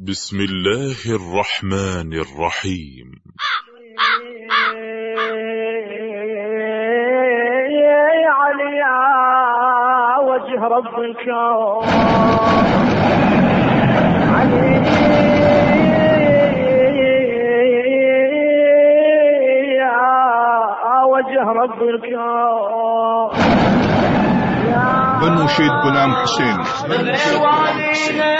بسم الله الرحمن الرحيم. يا علي يا وجه رب الكون علي يا وجه رب الكون بالنشيد غلام حسين. غير والينا غير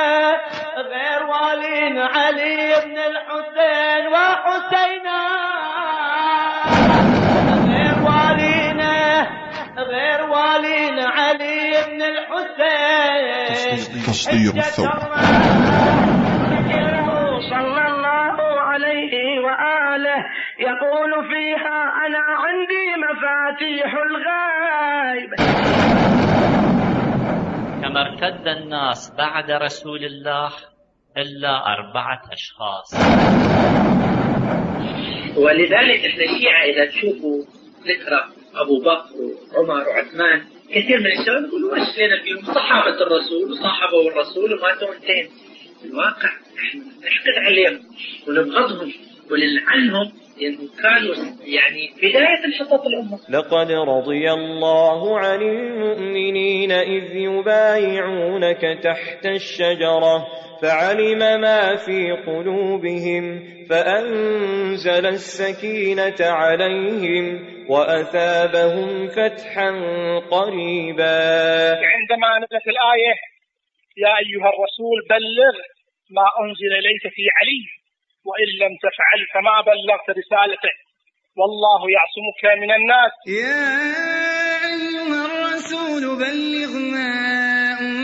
تصدير الثورة صلى الله عليه وآله. يقول فيها أنا عندي مفاتيح الغيب. كما ارتد الناس بعد رسول الله إلا أربعة أشخاص. ولذلك إحنا الشيعة إذا تشوفوا ذكرى أبو بكر وعمر وعثمان كثير من الشباب يقولوا وش لنا فيهم صحابة الرسول وصاحبوا الرسول وماتوا انتين الواقع إحنا نحقد عليهم ونبغضهم ونلعنهم لأنهم كانوا يعني بداية انحطاط الأمة. لقد رضي الله عن المؤمنين إذ يبايعونك تحت الشجرة فعلم ما في قلوبهم فأنزل السكينة عليهم وأثابهم فتحا قريبا. عندما نزلت الآية يا أيها الرسول بلغ ما أنزل إليك في علي وإن لم تفعل فما بلغت رسالته. والله يعصمك من الناس. يا أيها الرسول بلغ ما أنزل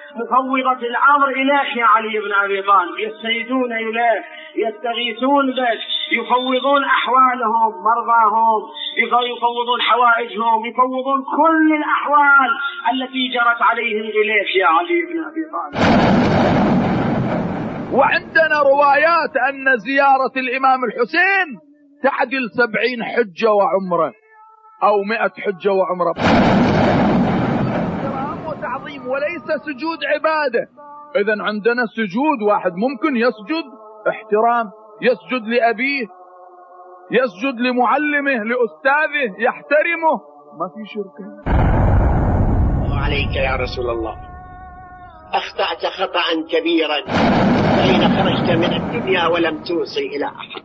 مفوضة الأمر إليك يا علي بن أبي طالب. يستيدون إليه يستغيثون بك يفوضون أحوالهم مرضاهم يفوضون حوائجهم يفوضون كل الأحوال التي جرت عليهم إليك يا علي بن أبي طالب. وعندنا روايات أن زيارة الإمام الحسين تعدل سبعين حجة وعمرة أو مئة حجة وتعظيم وليس سجود عبادة. إذا عندنا سجود واحد ممكن يسجد احترام يسجد لأبيه يسجد لمعلمه لأستاذه يحترمه. ما في شرك. عليك يا رسول الله. أخطأت خطأ كبيرا حين خرجت من الدنيا ولم توصي إلى أحد.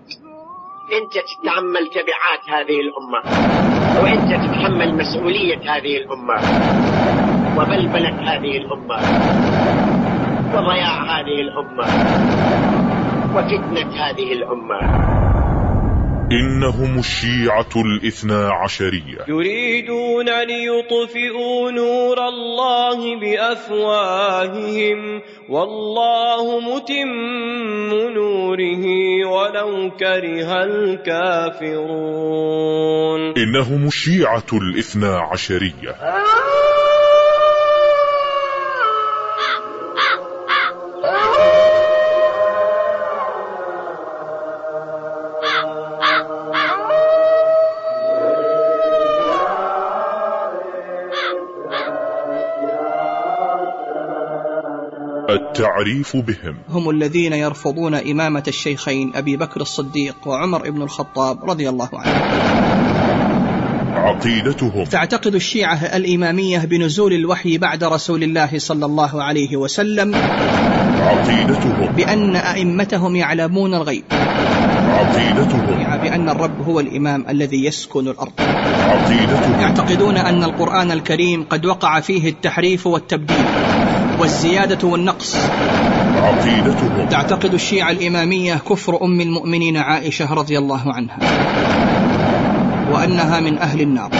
أنت تتحمل تبعات هذه الأمة وأنت تتحمل مسؤولية هذه الأمة. وبلبلة هذه الأمة؟ وضياع هذه الأمة؟ وفتنة هذه الأمة؟ إنهم الشيعة الاثنا عشرية. يريدون ليطفئوا نور الله بأفواههم. والله متم نوره ولو كره الكافرون. إنهم الشيعة الاثنا عشرية. التعريف بهم. هم الذين يرفضون إمامة الشيخين أبي بكر الصديق وعمر بن الخطاب رضي الله عنهم عقيدتهم. تعتقد الشيعة الإمامية بنزول الوحي بعد رسول الله صلى الله عليه وسلم عقيدتهم. بأن أئمتهم يعلمون الغيب. عقيدتهم. بأن الرب هو الإمام الذي يسكن الأرض. عقيدتهم. يعتقدون أن القرآن الكريم قد وقع فيه التحريف والتبديل. والزيادة والنقص. عقيدتهم. تعتقد الشيعة الإمامية كفر أم المؤمنين عائشة رضي الله عنها. وأنها من أهل النار.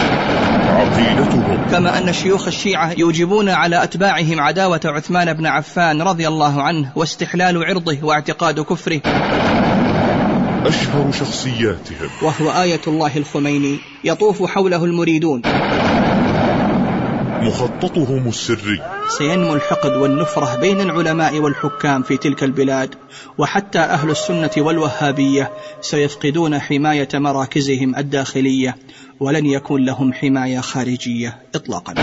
عقيدتهم. كما أن شيوخ الشيعة يوجبون على أتباعهم عداوة عثمان بن عفان رضي الله عنه واستحلال عرضه واعتقاد كفره. أشهر شخصياتهم. وهو آية الله الخميني يطوف حوله المريدون. مخططهم السري. سينمو الحقد والنفرة بين العلماء والحكام في تلك البلاد وحتى أهل السنة والوهابية سيفقدون حماية مراكزهم الداخلية ولن يكون لهم حماية خارجية إطلاقا.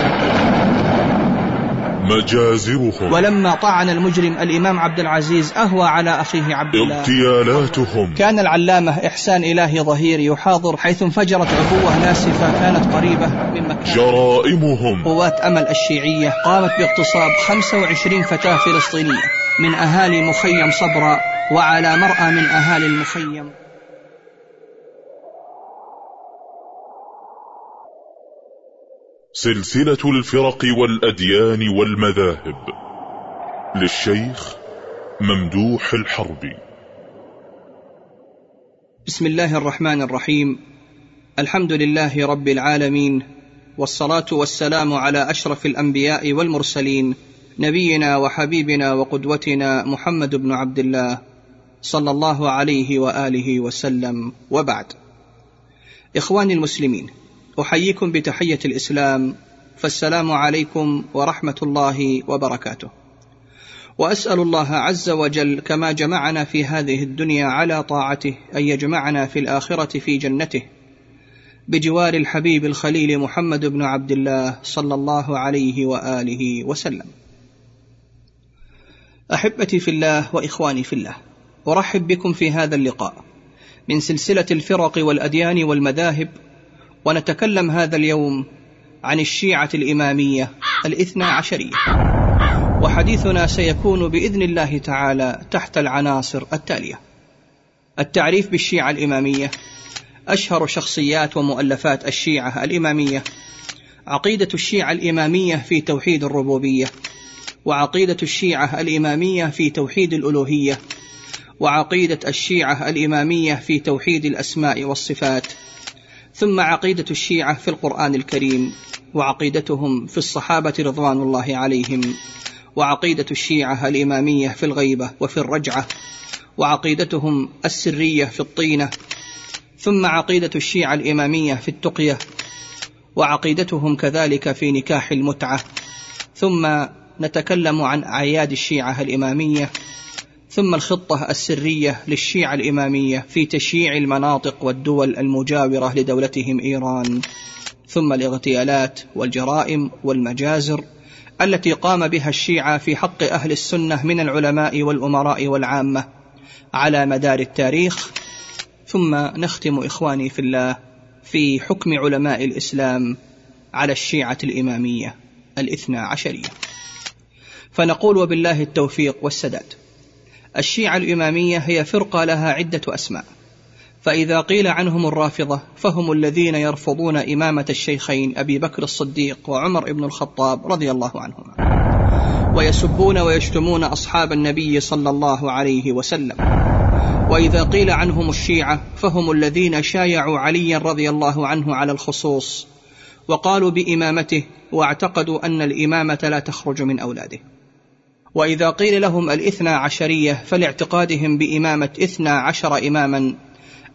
مجازرهم. ولما طعن المجرم الإمام عبد العزيز أهوى على أخيه عبد الله. اغتيالاتهم كان العلامة إحسان إلهي ظهير يحاضر حيث انفجرت عبوة ناسفة كانت قريبة من مكان. جرائمهم. قوات أمل الشيعية قامت باغتصاب 25 فتاة فلسطينية من أهالي مخيم صبرا وعلى مرأى من أهالي المخيم. سلسلة الفرق والأديان والمذاهب للشيخ ممدوح الحربي. بسم الله الرحمن الرحيم. الحمد لله رب العالمين والصلاة والسلام على أشرف الأنبياء والمرسلين نبينا وحبيبنا وقدوتنا محمد بن عبد الله صلى الله عليه وآله وسلم. وبعد. إخواني المسلمين أحييكم بتحية الإسلام فالسلام عليكم ورحمة الله وبركاته. وأسأل الله عز وجل كما جمعنا في هذه الدنيا على طاعته أن يجمعنا في الآخرة في جنته بجوار الحبيب الخليل محمد بن عبد الله صلى الله عليه وآله وسلم. أحبتي في الله وإخواني في الله أرحب بكم في هذا اللقاء من سلسلة الفرق والأديان والمذاهب ونتكلم هذا اليوم عن الشيعة الإمامية الاثنى عشرية. وحديثنا سيكون بإذن الله تعالى تحت العناصر التالية. التعريف بالشيعة الإمامية أشهر شخصيات ومؤلفات الشيعة الإمامية عقيدة الشيعة الإمامية في توحيد الربوبية وعقيدة الشيعة الإمامية في توحيد الألوهية وعقيدة الشيعة الإمامية في توحيد الأسماء والصفات. ثم عقيدة الشيعة في القرآن الكريم وعقيدتهم في الصحابة رضوان الله عليهم وعقيدة الشيعة الإمامية في الغيبة وفي الرجعة وعقيدتهم السرية في الطينة ثم عقيدة الشيعة الإمامية في التقية وعقيدتهم كذلك في نكاح المتعة. ثم نتكلم عن أعياد الشيعة الإمامية ثم الخطة السرية للشيعة الإمامية في تشييع المناطق والدول المجاورة لدولتهم إيران. ثم الاغتيالات والجرائم والمجازر التي قام بها الشيعة في حق أهل السنة من العلماء والأمراء والعامة على مدار التاريخ. ثم نختم إخواني في الله في حكم علماء الإسلام على الشيعة الإمامية الاثنى عشرية. فنقول وبالله التوفيق والسداد. الشيعة الإمامية هي فرقة لها عدة أسماء. فإذا قيل عنهم الرافضة فهم الذين يرفضون إمامة الشيخين أبي بكر الصديق وعمر بن الخطاب رضي الله عنهما. ويسبون ويشتمون أصحاب النبي صلى الله عليه وسلم. وإذا قيل عنهم الشيعة فهم الذين شايعوا عليا رضي الله عنه على الخصوص وقالوا بإمامته واعتقدوا أن الإمامة لا تخرج من أولاده. وإذا قيل لهم الإثنى عشرية فلاعتقادهم بإمامة إثنى عشر إماما.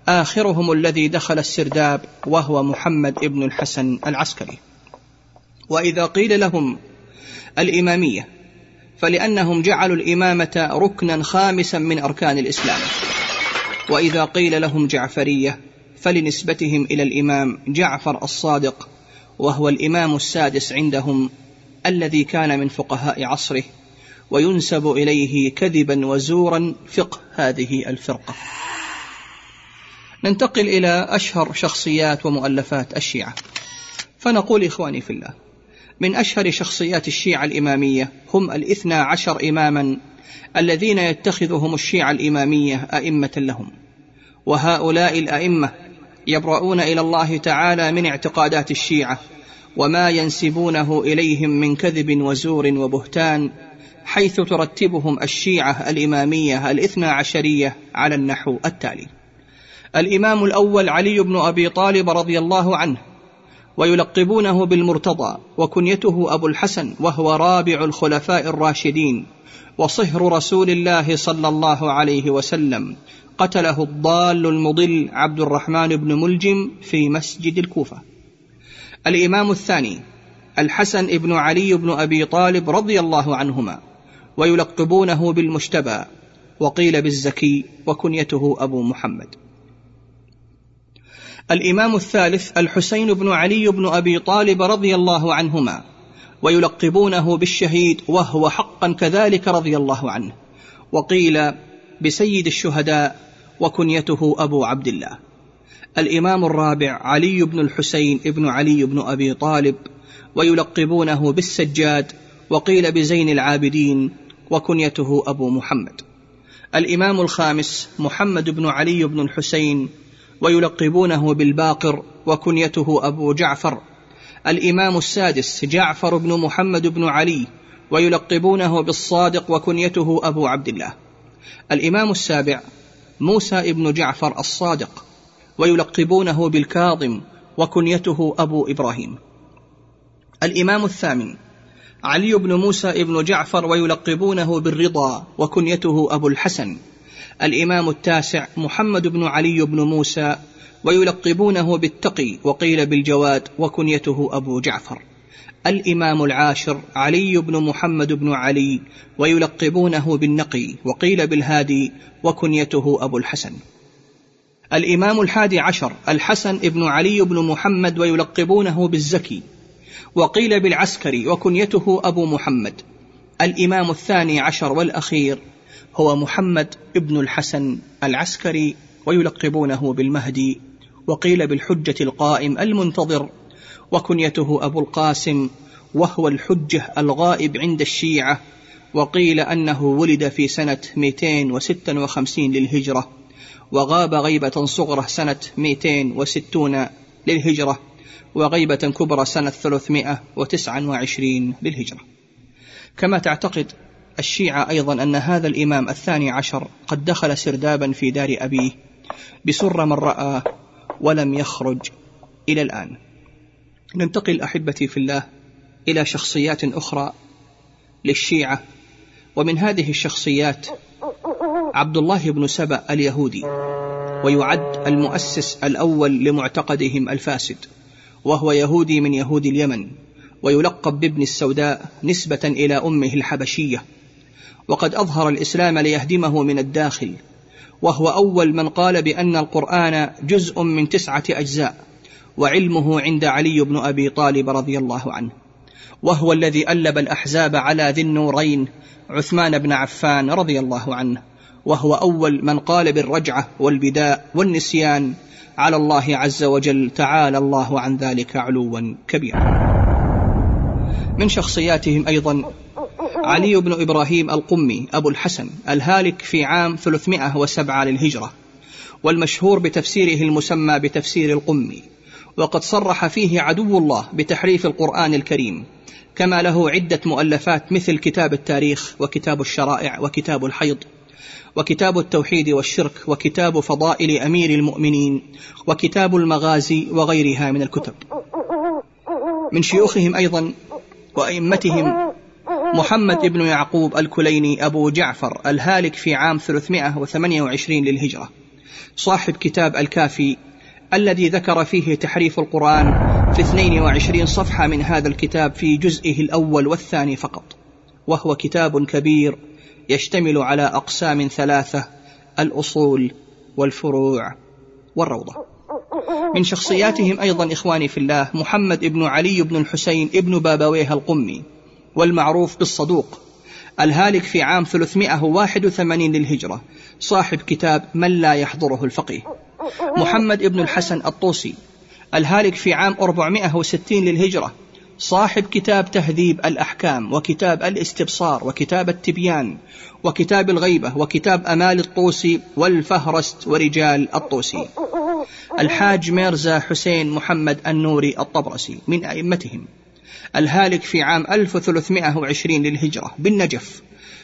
آخرهم الذي دخل السرداب وهو محمد ابن الحسن العسكري. وإذا قيل لهم الإمامية فلأنهم جعلوا الإمامة ركنا خامسا من أركان الإسلام. وإذا قيل لهم جعفرية فلنسبتهم إلى الإمام جعفر الصادق وهو الإمام السادس عندهم الذي كان من فقهاء عصره. وينسب إليه كذبا وزورا فقه هذه الفرقة. ننتقل إلى أشهر شخصيات ومؤلفات الشيعة. فنقول إخواني في الله من أشهر شخصيات الشيعة الإمامية هم الإثنى عشر إماما الذين يتخذهم الشيعة الإمامية أئمة لهم. وهؤلاء الأئمة يبرؤون إلى الله تعالى من اعتقادات الشيعة وما ينسبونه إليهم من كذب وزور وبهتان حيث ترتبهم الشيعة الإمامية الاثنى عشرية على النحو التالي. الإمام الأول علي بن أبي طالب رضي الله عنه ويلقبونه بالمرتضى وكنيته أبو الحسن وهو رابع الخلفاء الراشدين وصهر رسول الله صلى الله عليه وسلم قتله الضال المضل عبد الرحمن بن ملجم في مسجد الكوفة. الإمام الثاني الحسن بن علي بن أبي طالب رضي الله عنهما ويلقبونه بالمشتبى وقيل بالزكي وكنيته أبو محمد. الإمام الثالث الحسين بن علي بن أبي طالب رضي الله عنهما ويلقبونه بالشهيد وهو حقا كذلك رضي الله عنه وقيل بسيد الشهداء وكنيته أبو عبد الله. الإمام الرابع علي بن الحسين بن علي بن أبي طالب ويلقبونه بالسجاد وقيل بزين العابدين وكنيته أبو محمد. الإمام الخامس محمد بن علي بن الحسين ويلقبونه بالباقر وكنيته أبو جعفر. الإمام السادس جعفر بن محمد بن علي ويلقبونه بالصادق وكنيته أبو عبد الله. الإمام السابع موسى بن جعفر الصادق ويلقبونه بالكاظم وكنيته أبو إبراهيم. الإمام الثامن علي بن موسى بن جعفر ويلقبونه بالرضا وكنيته أبو الحسن. الإمام التاسع محمد بن علي بن موسى ويلقبونه بالتقي وقيل بالجواد وكنيته أبو جعفر. الإمام العاشر علي بن محمد بن علي ويلقبونه بالنقي وقيل بالهادي وكنيته أبو الحسن. الإمام الحادي عشر الحسن بن علي بن محمد ويلقبونه بالزكي وقيل بالعسكري وكنيته أبو محمد الإمام الثاني عشر والأخير هو محمد بن الحسن العسكري ويلقبونه بالمهدي وقيل بالحجة القائم المنتظر وكنيته أبو القاسم وهو الحجة الغائب عند الشيعة وقيل أنه ولد في سنة 256 للهجرة وغاب غيبة صغرى سنة 260 للهجرة. وغيبة كبرى سنة 329 للهجرة. كما تعتقد الشيعة أيضا أن هذا الإمام الثاني عشر قد دخل سردابا في دار أبيه بسر من رأى ولم يخرج إلى الآن. ننتقل أحبتي في الله إلى شخصيات أخرى للشيعة ومن هذه الشخصيات عبد الله بن سبأ اليهودي ويعد المؤسس الأول لمعتقدهم الفاسد. وهو يهودي من يهود اليمن ويلقب بابن السوداء نسبة إلى أمه الحبشية. وقد أظهر الإسلام ليهدمه من الداخل وهو أول من قال بأن القرآن جزء من تسعة أجزاء وعلمه عند علي بن أبي طالب رضي الله عنه. وهو الذي ألب الأحزاب على ذي النورين عثمان بن عفان رضي الله عنه. وهو أول من قال بالرجعة والبداء والنسيان على الله عز وجل تعالى الله عن ذلك علوا كبيرا. من شخصياتهم أيضا علي بن إبراهيم القمي أبو الحسن الهالك في عام 307 للهجرة والمشهور بتفسيره المسمى بتفسير القمي وقد صرح فيه عدو الله بتحريف القرآن الكريم كما له عدة مؤلفات مثل كتاب التاريخ وكتاب الشرائع وكتاب الحيض. وكتاب التوحيد والشرك وكتاب فضائل أمير المؤمنين وكتاب المغازي وغيرها من الكتب. من شيوخهم أيضا وأئمتهم محمد بن يعقوب الكليني أبو جعفر الهالك في عام 328 للهجرة. صاحب كتاب الكافي الذي ذكر فيه تحريف القرآن في 22 صفحة من هذا الكتاب في جزئه الأول والثاني فقط وهو كتاب كبير يشتمل على أقسام ثلاثة الأصول والفروع والروضة. من شخصياتهم أيضا إخواني في الله محمد بن علي بن الحسين ابن بابويه القمي والمعروف بالصدوق الهالك في عام 381 للهجرة صاحب كتاب من لا يحضره الفقيه. محمد بن الحسن الطوسي الهالك في عام 460 للهجرة صاحب كتاب تهذيب الأحكام وكتاب الاستبصار وكتاب التبيان وكتاب الغيبة وكتاب أمال الطوسي والفهرست ورجال الطوسي. الحاج ميرزا حسين محمد النوري الطبرسي من أئمتهم. الهالك في عام 1320 للهجرة بالنجف.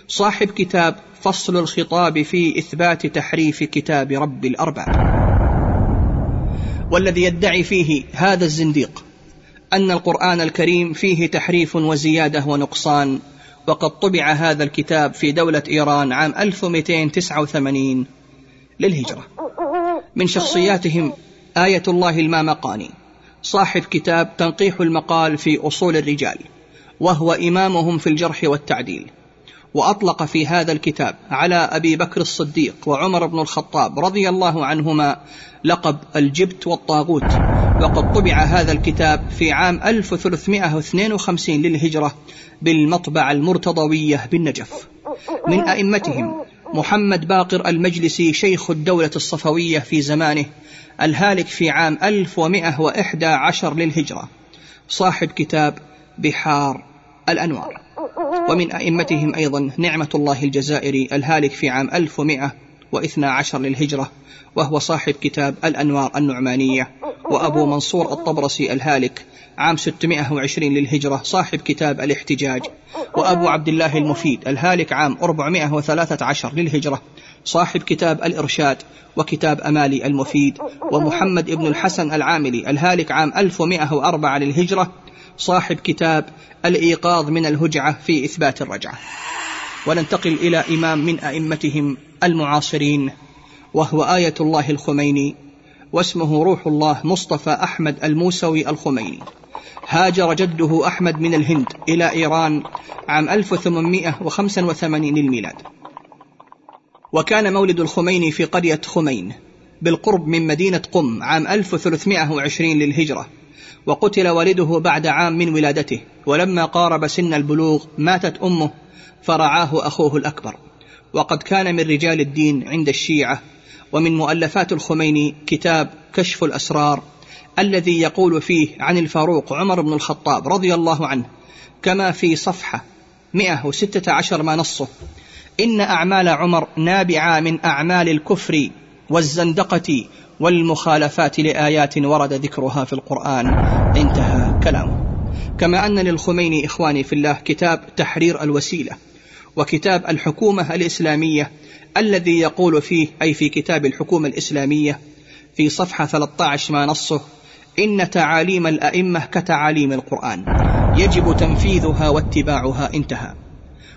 صاحب كتاب فصل الخطاب في إثبات تحريف كتاب رب الأرباب. والذي يدعي فيه هذا الزنديق أن القرآن الكريم فيه تحريف وزيادة ونقصان وقد طبع هذا الكتاب في دولة إيران عام 1289 للهجرة. من شخصياتهم آية الله المامقاني صاحب كتاب تنقيح المقال في أصول الرجال وهو إمامهم في الجرح والتعديل. وأطلق في هذا الكتاب على أبي بكر الصديق وعمر بن الخطاب رضي الله عنهما لقب الجبت والطاغوت. وقد طبع هذا الكتاب في عام 1352 للهجرة بالمطبعة المرتضوية بالنجف. من أئمتهم محمد باقر المجلسي شيخ الدولة الصفوية في زمانه الهالك في عام 1111 للهجرة. صاحب كتاب بحار الأنوار. ومن أئمتهم أيضا نعمة الله الجزائري الهالك في عام 1112 للهجرة وهو صاحب كتاب الأنوار النعمانية وأبو منصور الطبرسي الهالك عام 620 للهجرة صاحب كتاب الاحتجاج وأبو عبد الله المفيد الهالك عام 413 للهجرة صاحب كتاب الإرشاد وكتاب أمالي المفيد ومحمد ابن الحسن العاملي الهالك عام 1104 للهجرة صاحب كتاب الإيقاظ من الهجعة في إثبات الرجعة. وننتقل إلى إمام من أئمتهم المعاصرين وهو آية الله الخميني واسمه روح الله مصطفى أحمد الموسوي الخميني. هاجر جده أحمد من الهند إلى إيران عام 1885 للميلاد. وكان مولد الخميني في قرية خمين بالقرب من مدينة قم عام 1320 للهجرة وقتل والده بعد عام من ولادته ولما قارب سن البلوغ ماتت أمه فرعاه أخوه الأكبر. وقد كان من رجال الدين عند الشيعة ومن مؤلفات الخميني كتاب كشف الأسرار الذي يقول فيه عن الفاروق عمر بن الخطاب رضي الله عنه كما في صفحة 116 ما نصه إن أعمال عمر نابعة من أعمال الكفر والزندقة والمخالفات لآيات ورد ذكرها في القرآن. انتهى كلامه. كما أن للخميني إخواني في الله كتاب تحرير الوسيلة. وكتاب الحكومة الإسلامية الذي يقول فيه أي في كتاب الحكومة الإسلامية في صفحة 13 ما نصه إن تعاليم الأئمة كتعاليم القرآن. يجب تنفيذها واتباعها انتهى.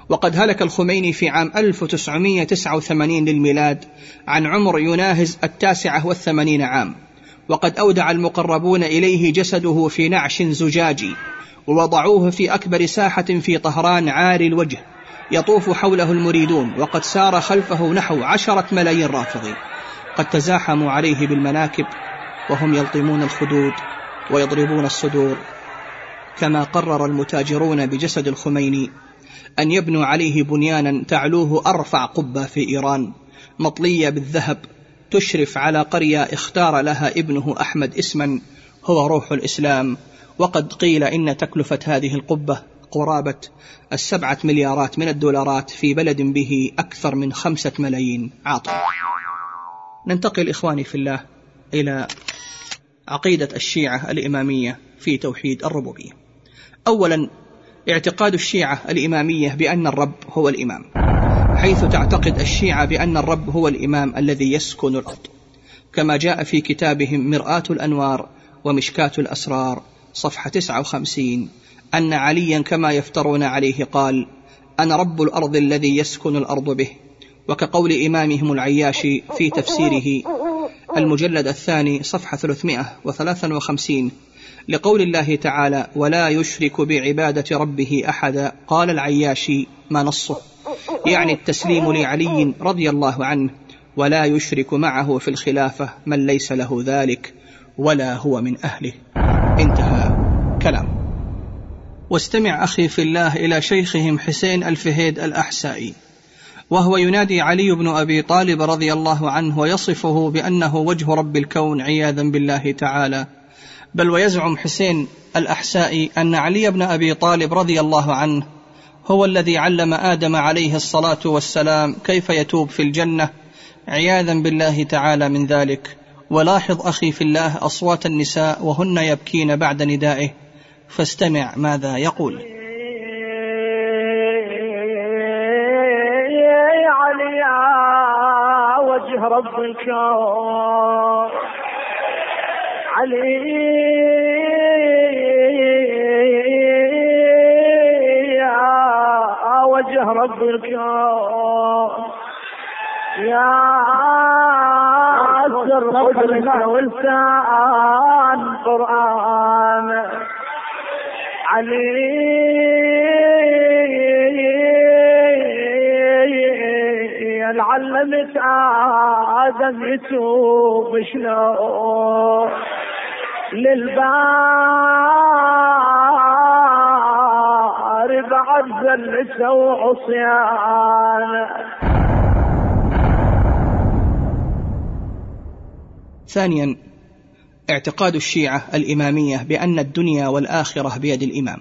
وقد هلك الخميني في عام 1989 للميلاد عن عمر يناهز التاسعة والثمانين عام. وقد أودع المقربون إليه جسده في نعش زجاجي ووضعوه في أكبر ساحة في طهران عاري الوجه. يطوف حوله المريدون وقد سار خلفه نحو عشرة ملايين رافضين قد تزاحموا عليه بالمناكب وهم يلطمون الخدود ويضربون الصدور. كما قرر المتاجرون بجسد الخميني أن يبنوا عليه بنيانا تعلوه أرفع قبة في إيران. مطلية بالذهب تشرف على قرية اختار لها ابنه أحمد اسما هو روح الإسلام. وقد قيل إن تكلفة هذه القبة قرابة السبعة مليارات من الدولارات في بلد به أكثر من خمسة ملايين عاطل. ننتقل إخواني في الله إلى عقيدة الشيعة الإمامية في توحيد الربوبية. أولا اعتقاد الشيعة الإمامية بأن الرب هو الإمام حيث تعتقد الشيعة بأن الرب هو الإمام الذي يسكن الأرض. كما جاء في كتابهم مرآة الأنوار ومشكاة الأسرار صفحة 59 أن عليا كما يفترون عليه قال أنا رب الأرض الذي يسكن الأرض به. وكقول إمامهم العياشي في تفسيره المجلد الثاني صفحة 353 لقول الله تعالى ولا يشرك بعبادة ربه أحدا. قال العياشي ما نصه؟ يعني التسليم لعلي رضي الله عنه ولا يشرك معه في الخلافة من ليس له ذلك ولا هو من أهله. انتهى كلام. واستمع أخي في الله إلى شيخهم حسين الفهيد الأحسائي. وهو ينادي علي بن أبي طالب رضي الله عنه ويصفه بأنه وجه رب الكون عياذا بالله تعالى. بل ويزعم حسين الأحسائي أن علي بن أبي طالب رضي الله عنه هو الذي علم آدم عليه الصلاة والسلام كيف يتوب في الجنة عياذا بالله تعالى من ذلك. ولاحظ أخي في الله أصوات النساء وهن يبكين بعد ندائه. فاستمع ماذا يقول. يا علي يا وجه رب الكون علي يا وجه رب الكون يا والسر قدرنا ولسان قرآن. علي آدم يتوب شلون للبار بعد زلته وعصيان ثانيا اعتقاد الشيعة الإمامية بأن الدنيا والآخرة بيد الإمام.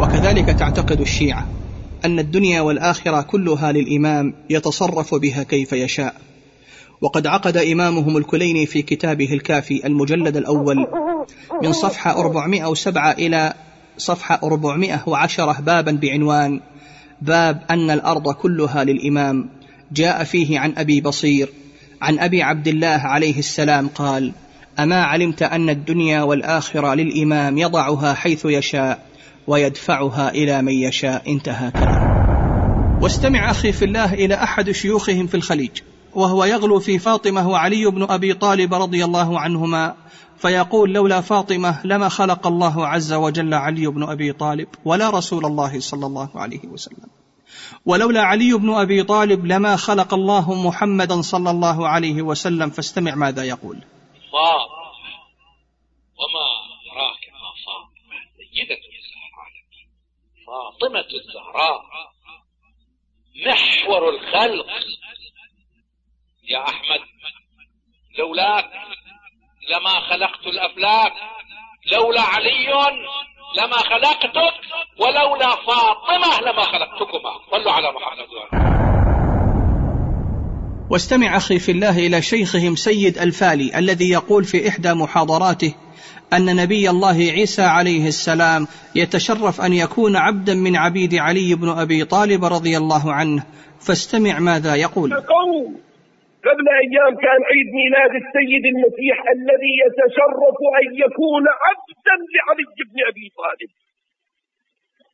وكذلك تعتقد الشيعة أن الدنيا والآخرة كلها للإمام يتصرف بها كيف يشاء. وقد عقد إمامهم الكليني في كتابه الكافي المجلد الأول من صفحة 407 إلى صفحة 410 بابا بعنوان باب أن الأرض كلها للإمام. جاء فيه عن أبي بصير عن أبي عبد الله عليه السلام قال أما علمت أن الدنيا والآخرة للإمام يضعها حيث يشاء ويدفعها إلى من يشاء. انتهى كلام. واستمع أخي في الله إلى أحد شيوخهم في الخليج وهو يغلو في فاطمة وعلي بن أبي طالب رضي الله عنهما فيقول لولا فاطمة لما خلق الله عز وجل علي بن أبي طالب ولا رسول الله صلى الله عليه وسلم. ولولا علي بن أبي طالب لما خلق الله محمدا صلى الله عليه وسلم فاستمع ماذا يقول. فاطمة وما أدراك ما فاطمة سيدة الزهراء. فاطمة الزهراء. محور الخلق. يا أحمد لولاك لما خلقت الأفلاك لولا علي لما خلقتك ولولا فاطمة لما خلقتكما. صلوا على محمد واستمع أخي في الله إلى شيخهم سيد الفالي الذي يقول في إحدى محاضراته أن نبي الله عيسى عليه السلام يتشرف أن يكون عبدا من عبيد علي بن أبي طالب رضي الله عنه. فاستمع ماذا يقول. قبل أيام كان عيد ميلاد السيد المسيح الذي يتشرف أن يكون عبدا لعلي بن أبي طالب.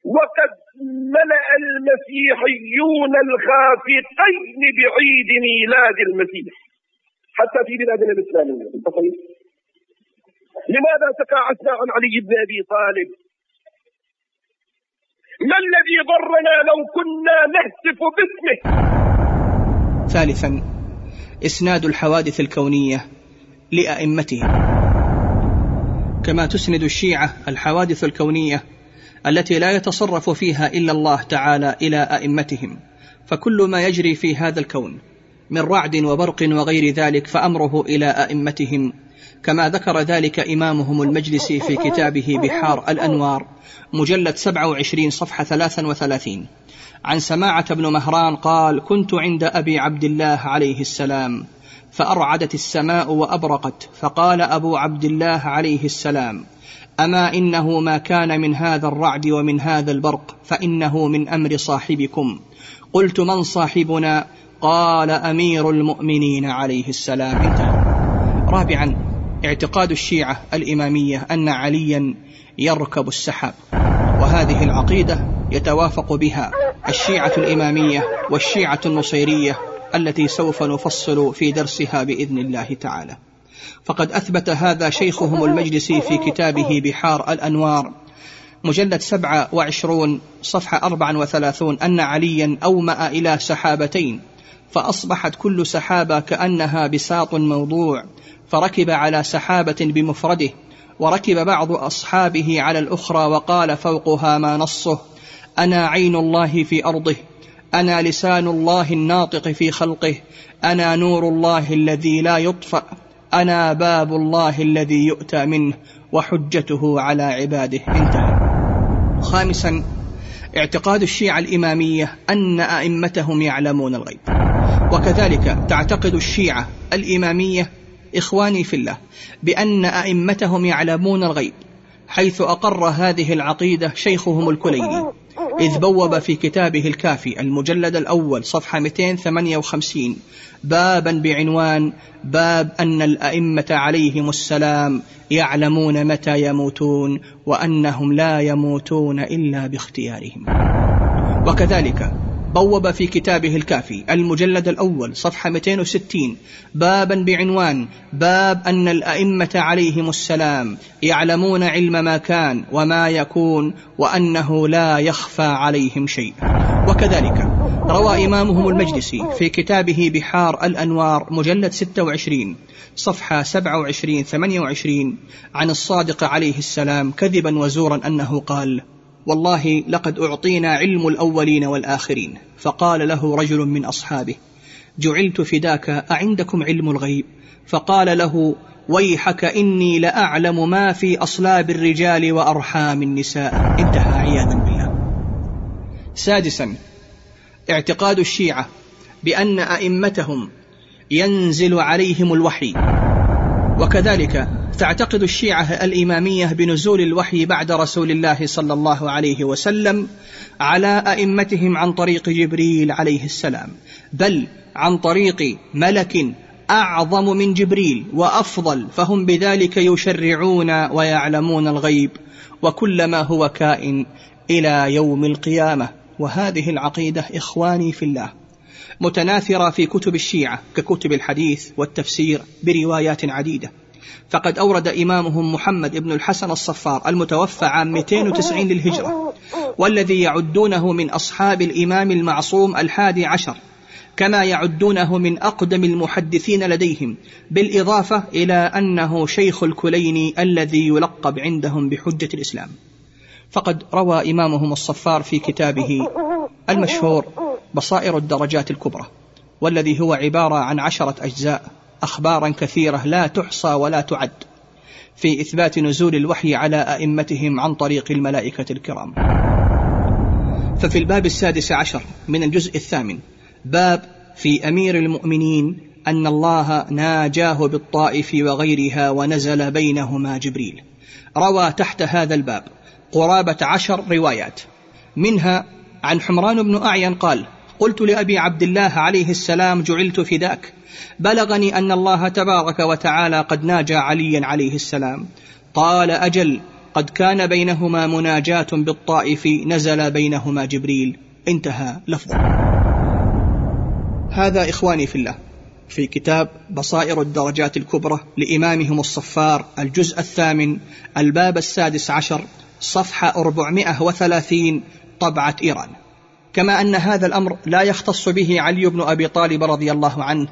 وقد ملأ المسيحيون الخافقين بعيد ميلاد المسيح. حتى في بلادنا الإسلامية لماذا تقاعسنا عن علي بن أبي طالب؟ ما الذي ضرنا لو كنا نهتف باسمه؟ ثالثا إسناد الحوادث الكونية لأئمتهم. كما تسند الشيعة الحوادث الكونية التي لا يتصرف فيها إلا الله تعالى إلى أئمتهم. فكل ما يجري في هذا الكون من رعد وبرق وغير ذلك فأمره إلى أئمتهم. كما ذكر ذلك إمامهم المجلسي في كتابه بحار الأنوار مجلد 27 صفحة 33 عن سماعة بن مهران قال كنت عند أبي عبد الله عليه السلام فأرعدت السماء وأبرقت فقال أبو عبد الله عليه السلام أما إنه ما كان من هذا الرعد ومن هذا البرق فإنه من أمر صاحبكم. قلت من صاحبنا؟ قال أمير المؤمنين عليه السلام. رابعا اعتقاد الشيعة الإمامية أن عليا يركب السحاب وهذه العقيدة يتوافق بها الشيعة الإمامية والشيعة النصيرية التي سوف نفصل في درسها بإذن الله تعالى. فقد أثبت هذا شيخهم المجلسي في كتابه بحار الأنوار. مجلد سبعة وعشرون صفحة أربعة وثلاثون أن عليا أومأ إلى سحابتين فأصبحت كل سحابة كأنها بساط موضوع فركب على سحابة بمفرده وركب بعض أصحابه على الأخرى وقال فوقها ما نصه أنا عين الله في أرضه أنا لسان الله الناطق في خلقه أنا نور الله الذي لا يطفأ. أنا باب الله الذي يؤتى منه وحجته على عباده. انتهى. خامسا اعتقاد الشيعة الإمامية أن أئمتهم يعلمون الغيب. وكذلك تعتقد الشيعة الإمامية إخواني في الله بأن أئمتهم يعلمون الغيب حيث أقر هذه العقيدة شيخهم الكليني إذ بوب في كتابه الكافي المجلد الأول صفحة 258 بابا بعنوان باب أن الأئمة عليهم السلام يعلمون متى يموتون وأنهم لا يموتون إلا باختيارهم. وكذلك بوب في كتابه الكافي. المجلد الأول صفحة 260 بابا بعنوان باب أن الأئمة عليهم السلام يعلمون علم ما كان وما يكون وأنه لا يخفى عليهم شيء. وكذلك روى إمامهم المجلسي في كتابه بحار الأنوار مجلد 26 صفحة 27 28 عن الصادق عليه السلام كذبا وزورا أنه قال والله لقد أعطينا علم الأولين والآخرين. فقال له رجل من أصحابه جعلت فداك أعندكم علم الغيب؟ فقال له ويحك إني لأعلم ما في أصلاب الرجال وأرحام النساء. انتهى عياذا بالله. سادسا اعتقاد الشيعة بأن أئمتهم ينزل عليهم الوحي. وكذلك تعتقد الشيعة الإمامية بنزول الوحي بعد رسول الله صلى الله عليه وسلم على أئمتهم عن طريق جبريل عليه السلام بل عن طريق ملك أعظم من جبريل وأفضل فهم بذلك يشرعون ويعلمون الغيب وكل ما هو كائن إلى يوم القيامة. وهذه العقيدة إخواني في الله. متناثرة في كتب الشيعة ككتب الحديث والتفسير بروايات عديدة. فقد أورد إمامهم محمد بن الحسن الصفار المتوفى عام 290 للهجرة والذي يعدونه من أصحاب الإمام المعصوم الحادي عشر كما يعدونه من أقدم المحدثين لديهم بالإضافة إلى أنه شيخ الكليني الذي يلقب عندهم بحجة الإسلام. فقد روى إمامهم الصفار في كتابه المشهور بصائر الدرجات الكبرى والذي هو عبارة عن عشرة أجزاء أخبارا كثيرة لا تحصى ولا تعد في إثبات نزول الوحي على أئمتهم عن طريق الملائكة الكرام. ففي الباب السادس عشر من الجزء الثامن باب في أمير المؤمنين أن الله ناجاه بالطائف وغيرها ونزل بينهما جبريل. روى تحت هذا الباب قرابة عشر روايات منها عن حمران بن أعين قال قلت لأبي عبد الله عليه السلام جعلت فداك. بلغني أن الله تبارك وتعالى قد ناجى عليا عليه السلام. قال أجل قد كان بينهما مناجاة بالطائف نزل بينهما جبريل. انتهى لفظه. هذا إخواني في الله. في كتاب بصائر الدرجات الكبرى لإمامهم الصفار الجزء الثامن الباب السادس عشر صفحة 430 طبعة إيران. كما أن هذا الأمر لا يختص به علي بن أبي طالب رضي الله عنه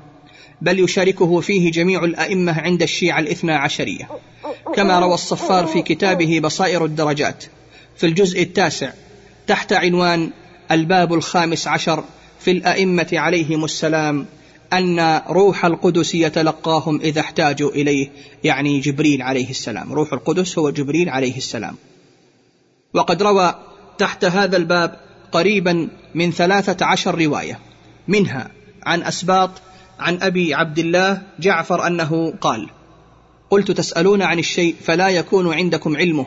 بل يشاركه فيه جميع الأئمة عند الشيعة الاثنى عشرية. كما روى الصفار في كتابه بصائر الدرجات في الجزء التاسع تحت عنوان الباب الخامس عشر في الأئمة عليهم السلام أن روح القدس يتلقاهم إذا احتاجوا إليه يعني جبريل عليه السلام. روح القدس هو جبريل عليه السلام. وقد روى تحت هذا الباب قريبا من ثلاثة عشر رواية. منها عن أسباط عن أبي عبد الله جعفر أنه قال قلت تسألون عن الشيء فلا يكون عندكم علمه.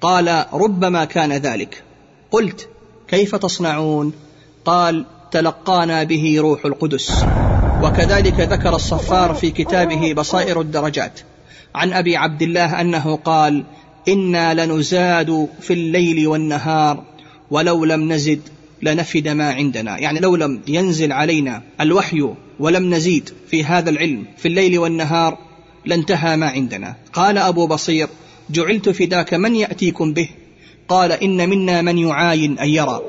قال ربما كان ذلك. قلت كيف تصنعون؟ قال تلقانا به روح القدس. وكذلك ذكر الصفار في كتابه بصائر الدرجات. عن أبي عبد الله أنه قال إنا لنزاد في الليل والنهار ولو لم نزد لنفد ما عندنا. يعني لو لم ينزل علينا الوحي ولم نزيد في هذا العلم في الليل والنهار لانتهى ما عندنا. قال أبو بصير جعلت فداك من يأتيكم به؟ قال إن منا من يعاين أن يرى